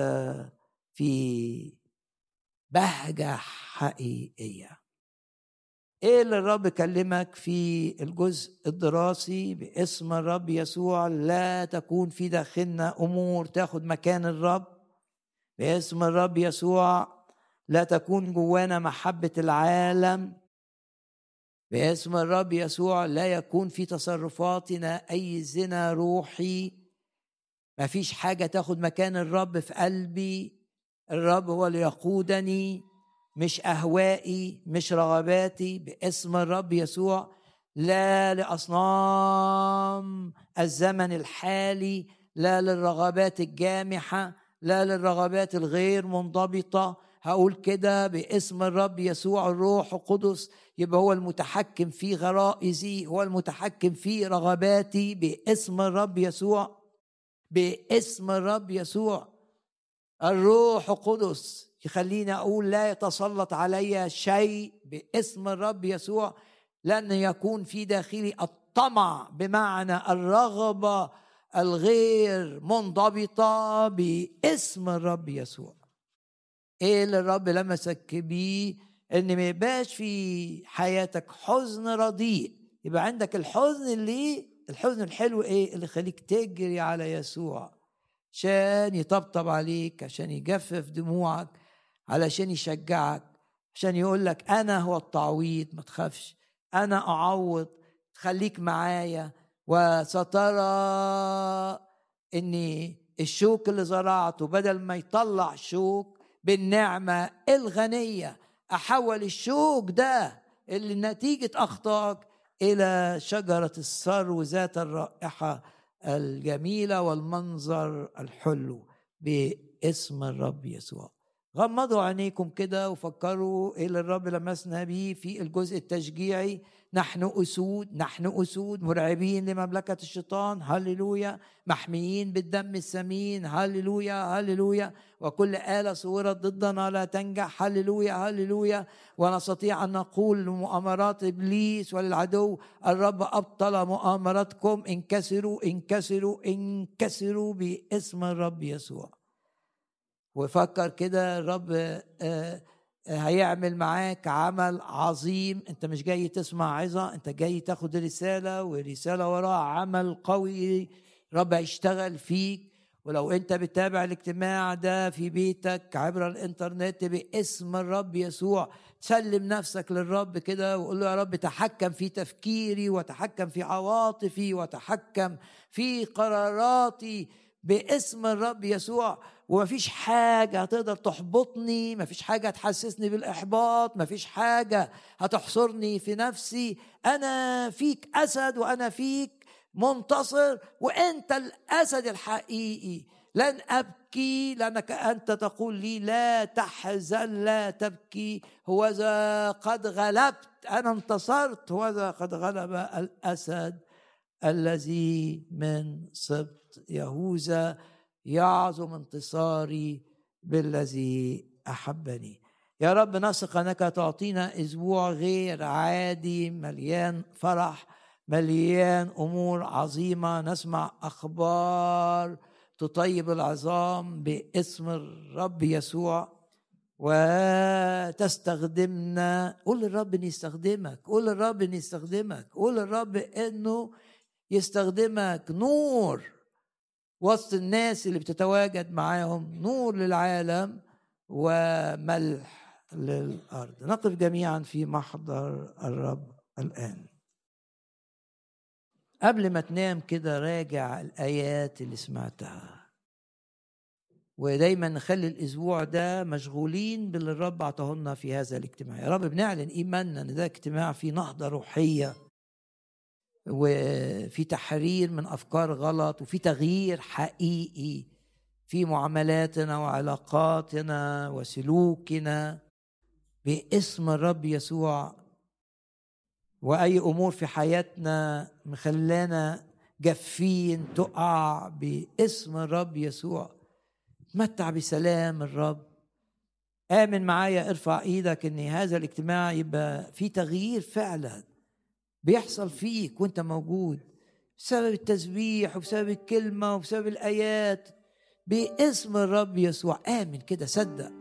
في بهجة حقيقية. إيه اللي الرب كلمك في الجزء الدراسي باسم الرب يسوع؟ لا تكون في داخلنا أمور تاخد مكان الرب باسم الرب يسوع. لا تكون جوانا محبة العالم باسم الرب يسوع. لا يكون في تصرفاتنا أي زنا روحي. ما فيش حاجة تاخد مكان الرب في قلبي. الرب هو اللي يقودني. مش أهوائي مش رغباتي باسم الرب يسوع لا لأصنام الزمن الحالي لا للرغبات الجامحة لا للرغبات الغير منضبطة. هقول كده باسم الرب يسوع الروح القدس يبقى هو المتحكم في غرائزي هو المتحكم في رغباتي باسم الرب يسوع باسم الرب يسوع الروح القدس. يخليني أقول لا يتسلط علي شيء باسم الرب يسوع لن يكون في داخلي الطمع بمعنى الرغبة الغير منضبطة باسم الرب يسوع. إيه اللي الرب لمسك بيه؟ إن ما يبقاش في حياتك حزن رديء يبقى عندك الحزن اللي الحزن الحلو إيه؟ اللي يخليك تجري على يسوع عشان يطبطب عليك عشان يجفف دموعك علشان يشجعك عشان يقول لك أنا هو التعويض ما تخافش. أنا أعوض خليك معايا. وسترى إن الشوك اللي زرعته بدل ما يطلع شوك بالنعمة الغنية أحول الشوك ده اللي نتيجة أخطائك إلى شجرة الثرو ذات الرائحة الجميلة والمنظر الحلو باسم الرب يسوع. غمضوا عينيكم كده وفكروا إيه اللي الرب لمسنا بيه في الجزء التشجيعي. نحن أسود نحن أسود مرعبين لمملكة الشيطان هللويا. محميين بالدم الثمين هللويا هللويا. وكل آلة صورت ضدنا لا تنجح هللويا هللويا. ونستطيع أن نقول لمؤامرات إبليس وللعدو الرب أبطل مؤامراتكم انكسروا انكسروا انكسروا باسم الرب يسوع. وفكر كده الرب هيعمل معاك عمل عظيم. انت مش جاي تسمع عظة انت جاي تاخد رسالة ورسالة وراها عمل قوي رب هيشتغل فيك. ولو انت بتتابع الاجتماع ده في بيتك عبر الانترنت باسم الرب يسوع سلم نفسك للرب كده وقول له يا رب تحكم في تفكيري وتحكم في عواطفي وتحكم في قراراتي باسم الرب يسوع. ومفيش حاجة هتقدر تحبطني مفيش حاجة هتحسسني بالإحباط مفيش حاجة هتحصرني في نفسي. أنا فيك أسد وأنا فيك منتصر وأنت الأسد الحقيقي. لن أبكي لأنك أنت تقول لي لا تحزن لا تبكي. هوذا قد غلبت أنا انتصرت. هوذا قد غلب الأسد الذي من سبط يهوذا. يعظم انتصاري بالذي أحبني. يا رب نثق أنك تعطينا أسبوع غير عادي مليان فرح مليان أمور عظيمة. نسمع أخبار تطيب العظام باسم الرب يسوع. وتستخدمنا. قول للرب ان يستخدمك قول للرب ان يستخدمك قول للرب إنه يستخدمك. نور. وسط الناس اللي بتتواجد معاهم نور للعالم وملح للأرض. نقف جميعا في محضر الرب الآن. قبل ما تنام كده راجع الآيات اللي سمعتها. ودايما نخلي الأسبوع ده مشغولين باللي الرب اعطاه لنا في هذا الاجتماع. يا رب بنعلن إيماننا إن ده اجتماع فيه نهضة روحية. وفي تحرير من أفكار غلط وفي تغيير حقيقي في معاملاتنا وعلاقاتنا وسلوكنا باسم الرب يسوع. وأي أمور في حياتنا مخلانا جافين تقع باسم الرب يسوع. تمتع بسلام الرب. آمن معايا ارفع إيدك ان هذا الاجتماع يبقى في تغيير فعلا. بيحصل فيك وانت موجود بسبب التسبيح وبسبب الكلمة وبسبب الآيات. باسم الرب يسوع. آمن كده صدق.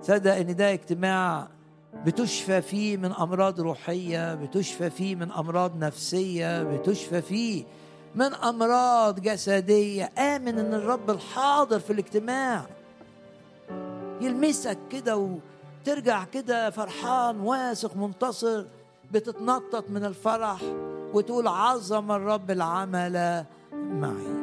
صدق إن ده اجتماع بتشفى فيه من أمراض روحية بتشفى فيه من أمراض نفسية بتشفى فيه من أمراض جسدية. آمن إن الرب الحاضر في الاجتماع. يلمسك كده وترجع كده فرحان واثق منتصر. بتتنطط من الفرح وتقول عظم الرب العمل معي.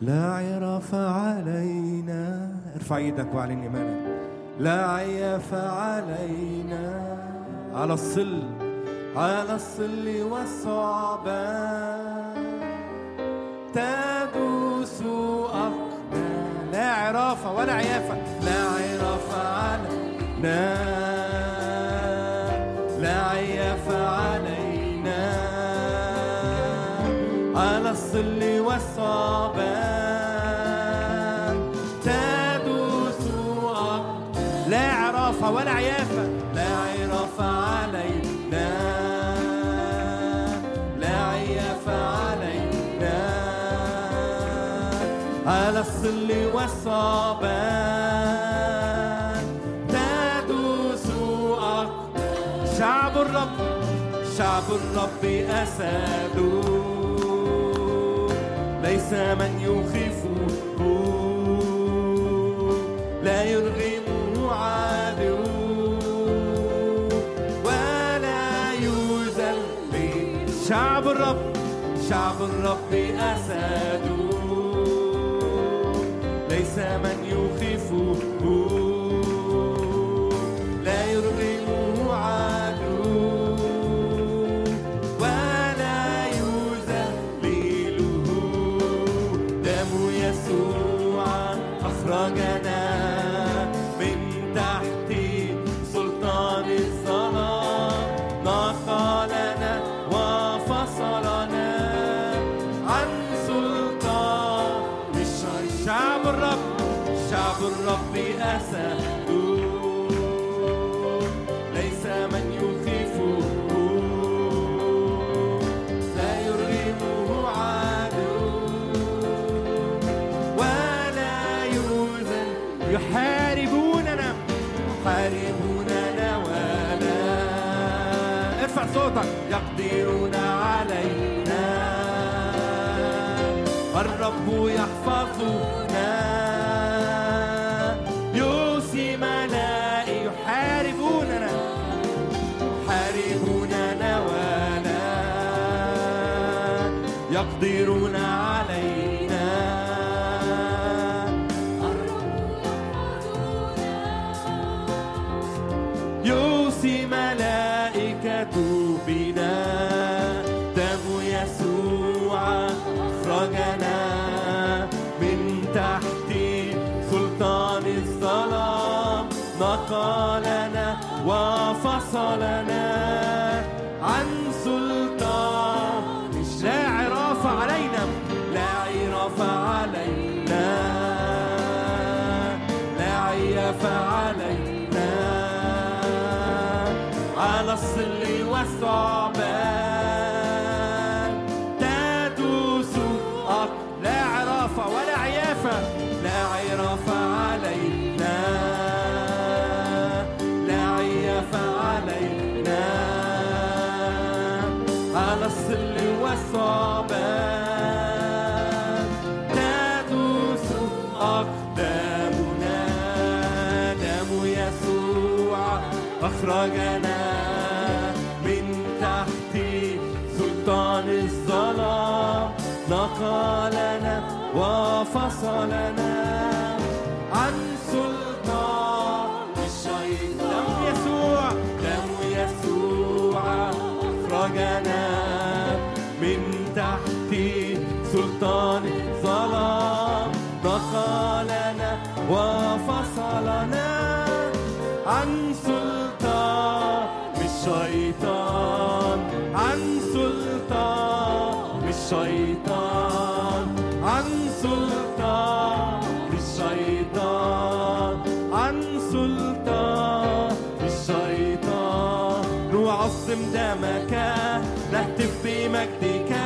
لا عرف علينا. ارفع إيدك واعلن إيمانك. لا عيف علينا. على الصل على الصل والصعبان. تدوس أقدام لا عرافة ولا عيافة. لا عرافة علينا لا عيافة علينا. الظل والصعبان. تدوس أقدام لا عرافة ولا عيافة. لا عرافة علينا. لا عيافة علينا. على الظل والصعبان تدوس شعب الرب شعب الرب أسد. ليس من يخيفه لا يرغمه عدو. ولا يذل شعب الرب شعب الرب أسد. ليس من يخيفه صوتك يقدرون علينا. الرب يحفظنا. ملائي يحاربوننا. يقدرون سلطان نقلنا وفصلنا عن سلطان الشيطان. عن سلطان الشيطان. بمجدك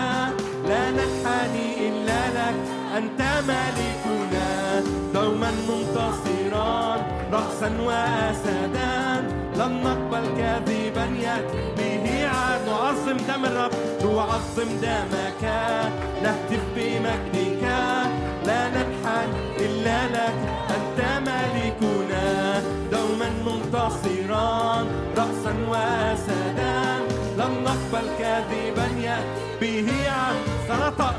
لا ننحني إلا لك. أنت ملكنا دوما منتصرا. رأسا وأسدا. لن نقبل كذبا به عاد. نعظم دم الرب. نعظم دمك. نهتف بمجدك. لا ننحن إلا لك. أنت ملكنا دوما منتصرا. رأسا وأسدا. لن نقبل كذبا يأتي به عن سنطق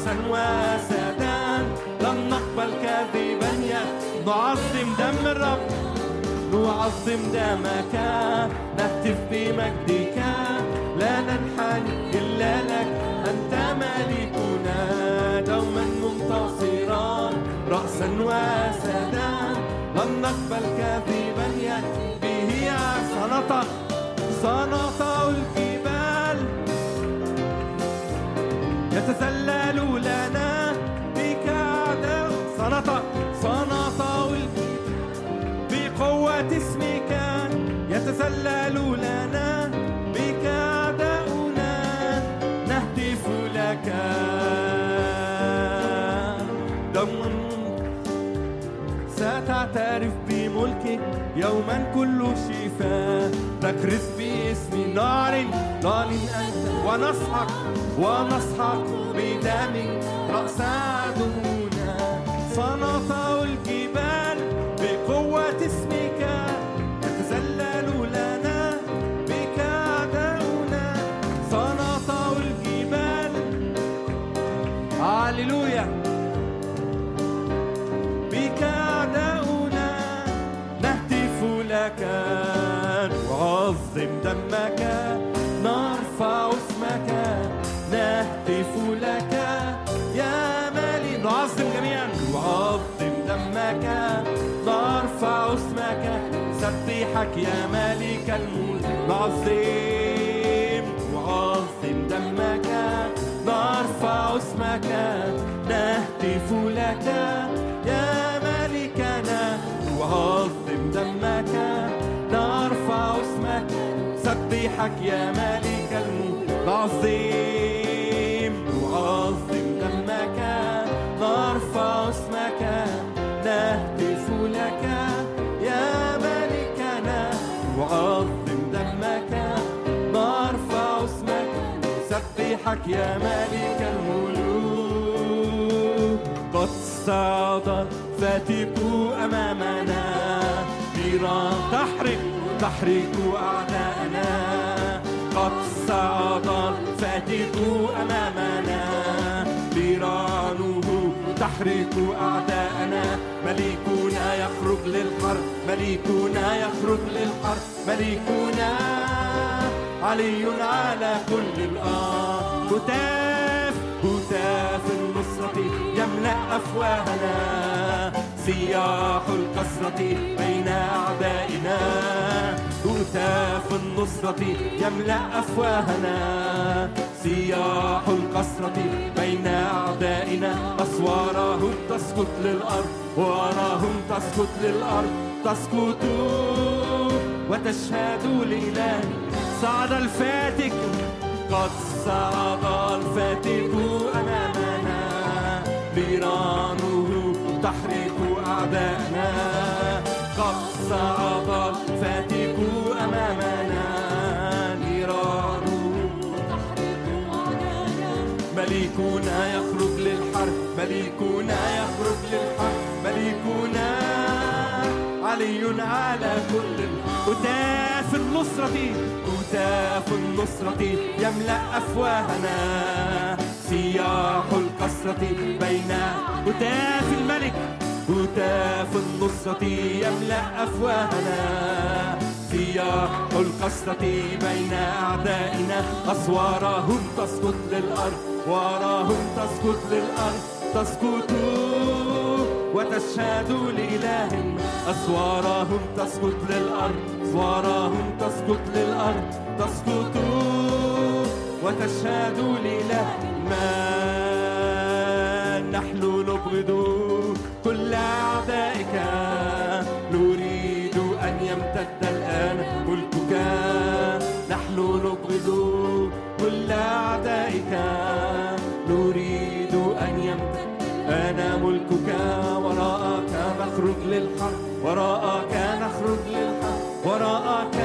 رأسا وسدان لن نقبل كاذبا نعظم دم الرب. نعظم دمك نهتف بمجدك لا ننحني إلا لك. أنت ملكنا دوما منتصرا. رأسا وسدا لن نقبل يأتي به سنطق سنطع الجبال. يتذلل بقوة اسمك يتذلل لنا بك أعداؤنا. نهتف لك. دوما ستعترف بملكك يوما كل شفاء. تكرز باسم نار. نار أنت. ونسحق. ونسحق بدمك رأس عدونا. سنطع الجبال بقوة اسمك نهتف لك يا مالي. نعظم جميعا. نعظم دمك. نرفع اسمك. سبحك يا مالك الملك نعظم. نعظم دمك. نرفع اسمك. نهتف لك يا ملكنا نعظم دمك. نرفع اسمك. سبحك يا ملك الملك نعظم. سبحك يا ملك الملوك. قد صعد فاتك أمامنا. نيران تحرق تحرق أعداءنا. قد صعد فاتك أمامنا. نيرانه تحرق أعداءنا. ملكنا يخرج للحرب ملكنا يخرج للحرب ملكنا علي على كل الأرض. هتاف هتاف النصرة يملأ أفواهنا. سياح الكسرة بين أعدائنا هتاف النصرة يملأ أفواهنا. سياح الكسرة بين أعدائنا أسوارهم تسقط للأرض وراهم تسقط للأرض. تسقط وتشهد لإله صعد الفاتك قد صعد الفاتك أمامنا. نيرانه تحرق أعدائنا قد صعد الفاتك أمامنا. نيرانه ملكنا يخرج للحرب. ملكنا يخرج للحرب. ملكنا علي على كل هتاف النصرة هتاف النصرة يملأ أفواهنا. سياح الكسرة بين هتاف الملك هتاف النصرة يملأ أفواهنا. سياح الكسرة بين أعدائنا أسوارهم تسقط للأرض وراهم تسقط للأرض. تسقط وتشهد لإله أسوارهم تسقط للأرض أسوارهم تسقط للأرض تسقط وتشهد لإله ما نحن نبغض كل أعدائك. وراءك نخرج للحرب وراءك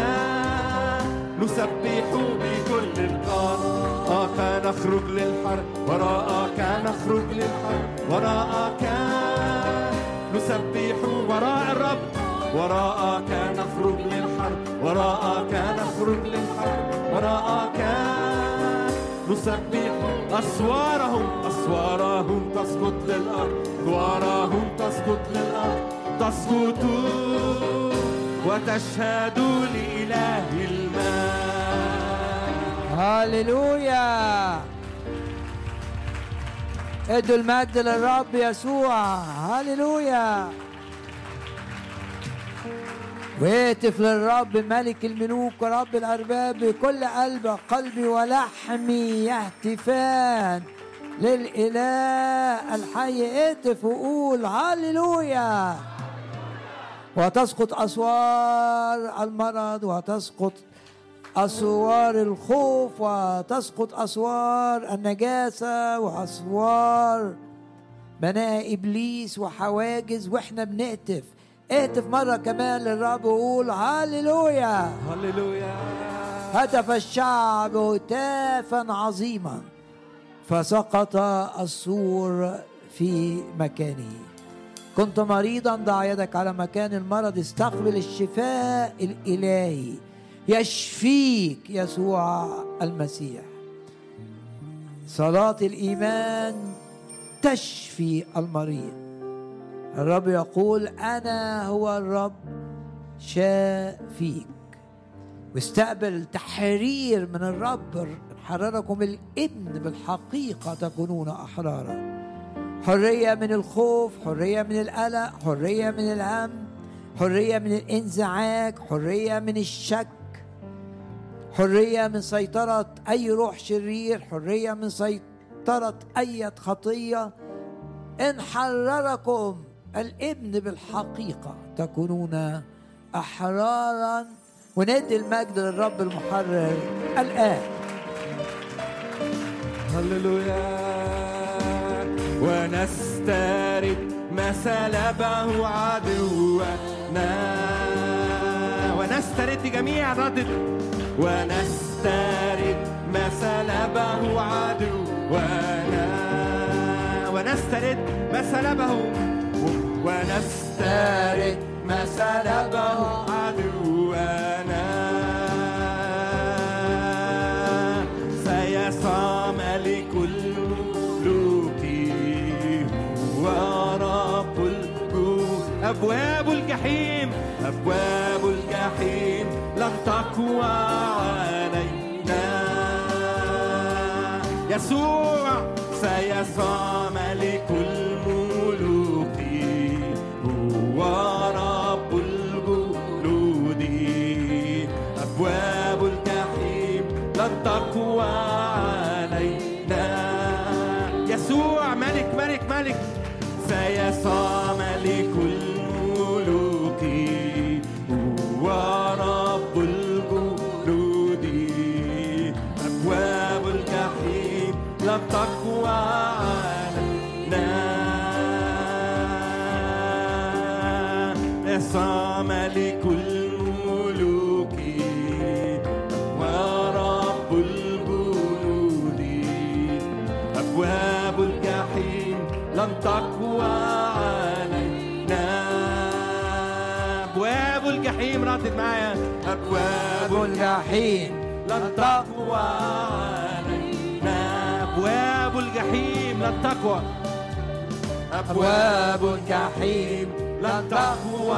نسبح بكل وراءك نخرج للحرب وراءك نخرج للحرب. وراءك نسبح وراء الرب وراءك نخرج للحرب. وراءك نخرج للحرب. وراءك نسبح. أسوارهم أسوارهم تسقط للأرض. أسوارهم تسقط للأرض. تسقط وتشهد لإله الماء هللويا. ادوا المجد للرب يسوع. هللويا. واهتف للرب ملك الملوك ورب الأرباب. بكل قلب قلبي ولحمي يهتفان للإله الحي. اهتف وقول هللويا. وتسقط أسوار المرض وتسقط أسوار الخوف وتسقط أسوار النجاسة وأسوار بناء إبليس وحواجز وإحنا بنهتف اهتف مرة كمان للرب وقول هللويا. هللويا. هتف الشعب هتافا عظيما. فسقط السور في مكانه. كنت مريضا ضع يدك على مكان المرض استقبل الشفاء الإلهي. يشفيك يسوع المسيح. صلاة الإيمان تشفي المريض. الرب يقول أنا هو الرب شافيك. واستقبل تحرير من الرب. حرركم الابن بالحقيقة تكونون أحرارا. حرية من الخوف حرية من القلق حرية من الهم حرية من الانزعاج حرية من الشك حرية من سيطرة أي روح شرير حرية من سيطرة أي خطية. إن حرركم الإبن بالحقيقة تكونون أحرارا. وندي المجد للرب المحرر الآن. هللويا. ونسترد ما سلبه عدونا. ونسترد جميع ردد ونسترد ما سلبه عدونا. ونسترد ما سلبه ونسترد ما سلبه عدونا. أبواب الجحيم أبواب الجحيم لن تقوى علينا. يسوع سيسعى ملك الملوك ورب الجنود. أبواب الجحيم لن تقوى علينا. يسوع ملك ملك ملك سيسوع صام لكل الملوك ورب الجنود أبواب الجحيم لن تقوى علينا. أبواب الجحيم ردد معايا. أبواب الجحيم لن تقوى علينا. أبواب الجحيم لن تقوى. أبواب الجحيم لن تقوى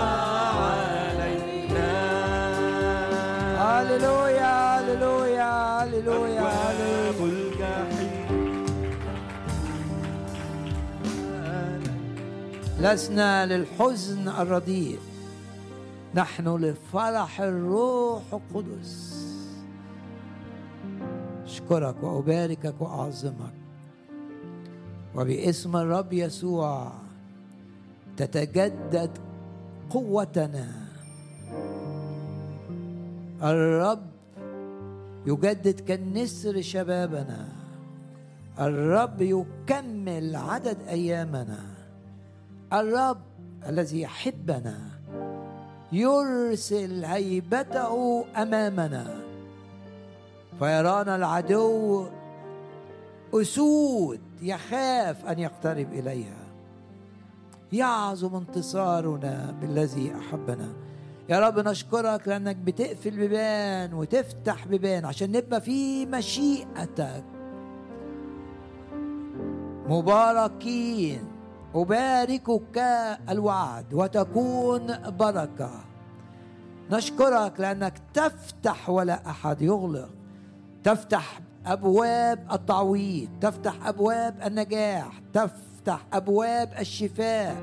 علينا. هللويا هللويا هللويا. لسنا للحزن الرديء. نحن لفرح الروح القدس. أشكرك وأباركك وأعظمك. وباسم الرب يسوع تتجدد قوتنا. الرب يجدد كالنسر شبابنا. الرب يكمل عدد أيامنا. الرب الذي يحبنا يرسل هيبته أمامنا. فيرانا العدو أسود يخاف أن يقترب إليها. يعظم انتصارنا بالذي أحبنا. يا رب نشكرك لأنك بتقفل بيبان وتفتح بيبان عشان نبقى في مشيئتك. مباركين. أباركك الوعد وتكون بركة. نشكرك لأنك تفتح ولا أحد يغلق. تفتح أبواب التعويض تفتح أبواب النجاح تفتح أبواب الشفاء.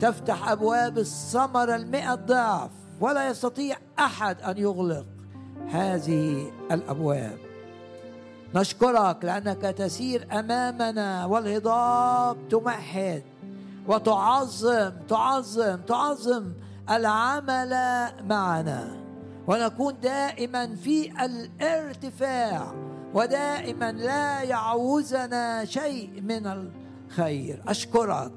تفتح أبواب الثمرة المئة ضعف ولا يستطيع أحد أن يغلق هذه الأبواب. نشكرك لأنك تسير أمامنا والهضاب تمهد وتعظم تعظم تعظم العمل معنا. ونكون دائما في الارتفاع ودائما لا يعوزنا شيء من الخير. أشكرك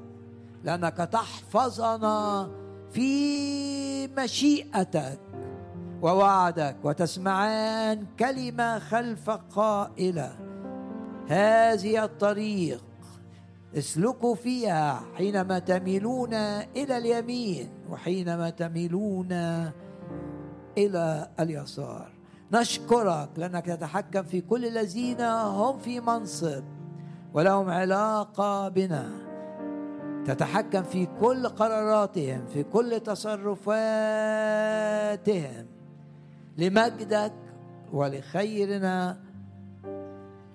لأنك تحفظنا في مشيئتك ووعدك وتسمعان كلمة خلف قائلة. هذه الطريق اسلكوا فيها حينما تميلون إلى اليمين وحينما تميلون إلى اليسار. نشكرك لأنك تتحكم في كل الذين هم في منصب ولهم علاقة بنا. تتحكم في كل قراراتهم في كل تصرفاتهم. لمجدك ولخيرنا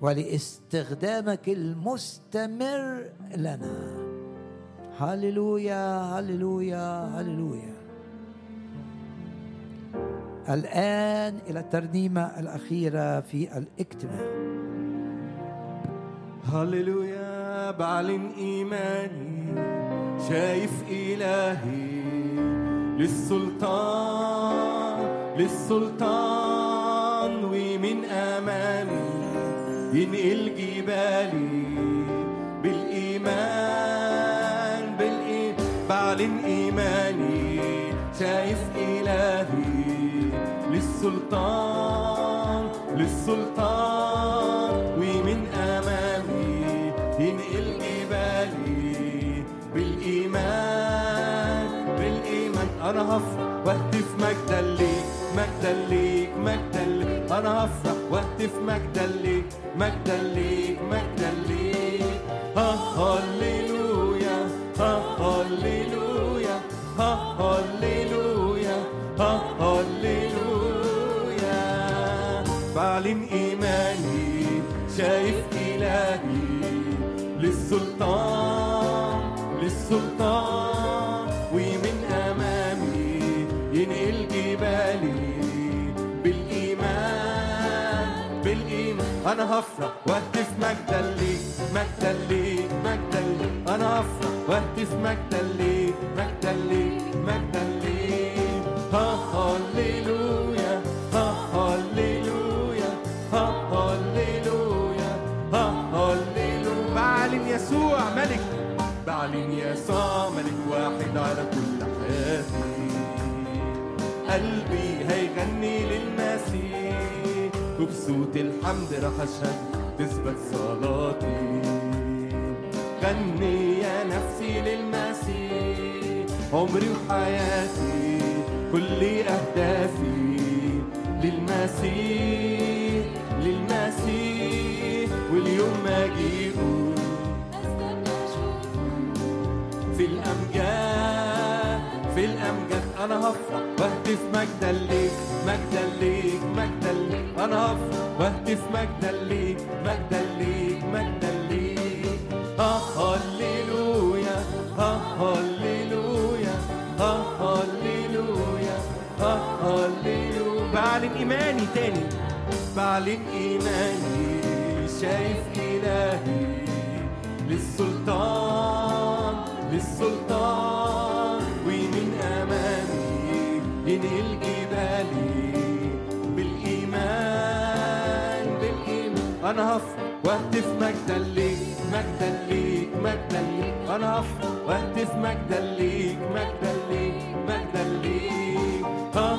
ولإستخدامك المستمر لنا. هللويا هللويا هللويا. الآن إلى الترنيمة الأخيرة في الاجتماع. هللويا بعلن إيماني شايف إلهي. للسلطان للسلطان ومن أمامي ينقل جبالي بالإيمان بالإيمان بعلن إيماني شايف إلهي. للسلطان للسلطان. ومن أمامي ينقل جبالي. بالإيمان بالإيمان. أنا هفرح واهتف مجدا ليك مجدا ليك مجدا ليك. أنا هفرح واهتف مجدا ليك مجدا ليك مجدا ليك. ها هللويا هللويا هللويا. بعلن إيماني شايف إلهي للسلطان للسلطان. ومن أمامي ينقل جبالي بالإيمان بالإيمان. أنا هفرح واهتف مجدا ليك مجدا ليك مجدا ليك. أنا هفرح واهتف مجدا ليك مجدا ليك مجدا ليك. ها ملك. بعلن يسوع ملك واحد على كل حياتي قلبي هيغني للمسيح وبصوت الحمد رح أشهد تثبت صلاتي. غني يا نفسي للمسيح عمري وحياتي كل أهدافي. للمسيح للمسيح واليوم ما أجيبه. في الأمجاد في الأمجاد. أنا هفرح واهتف مجدا ليك مجدا ليك مجدا ليك أنا هفرح واهتف مجدا ليك مجدا ليك مجدا ليك هللويا هللويا هللويا هللويا بعلن إيماني تاني. بعلن إيماني شايف إلهي للسلطان. للسلطان ومن أمامي ينقل جبالي بالإيمان بالإيمان. أنا هفرح واهتف مجدا ليك مجدا ليك مجدا ليك. هفرح واهتف مجدا ليك مجدا ليك مجدا ليك. ها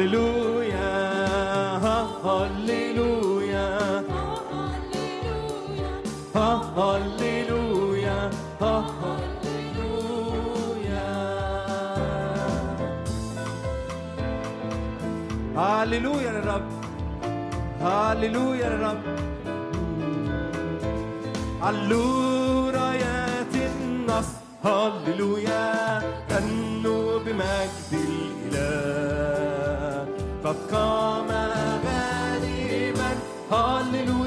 هللويا هللويا هللويا هللويا هللويا للرب هللويا للرب علورة يا النصر هللويا غنوا بمجد الإله قد قام غالبا هللويا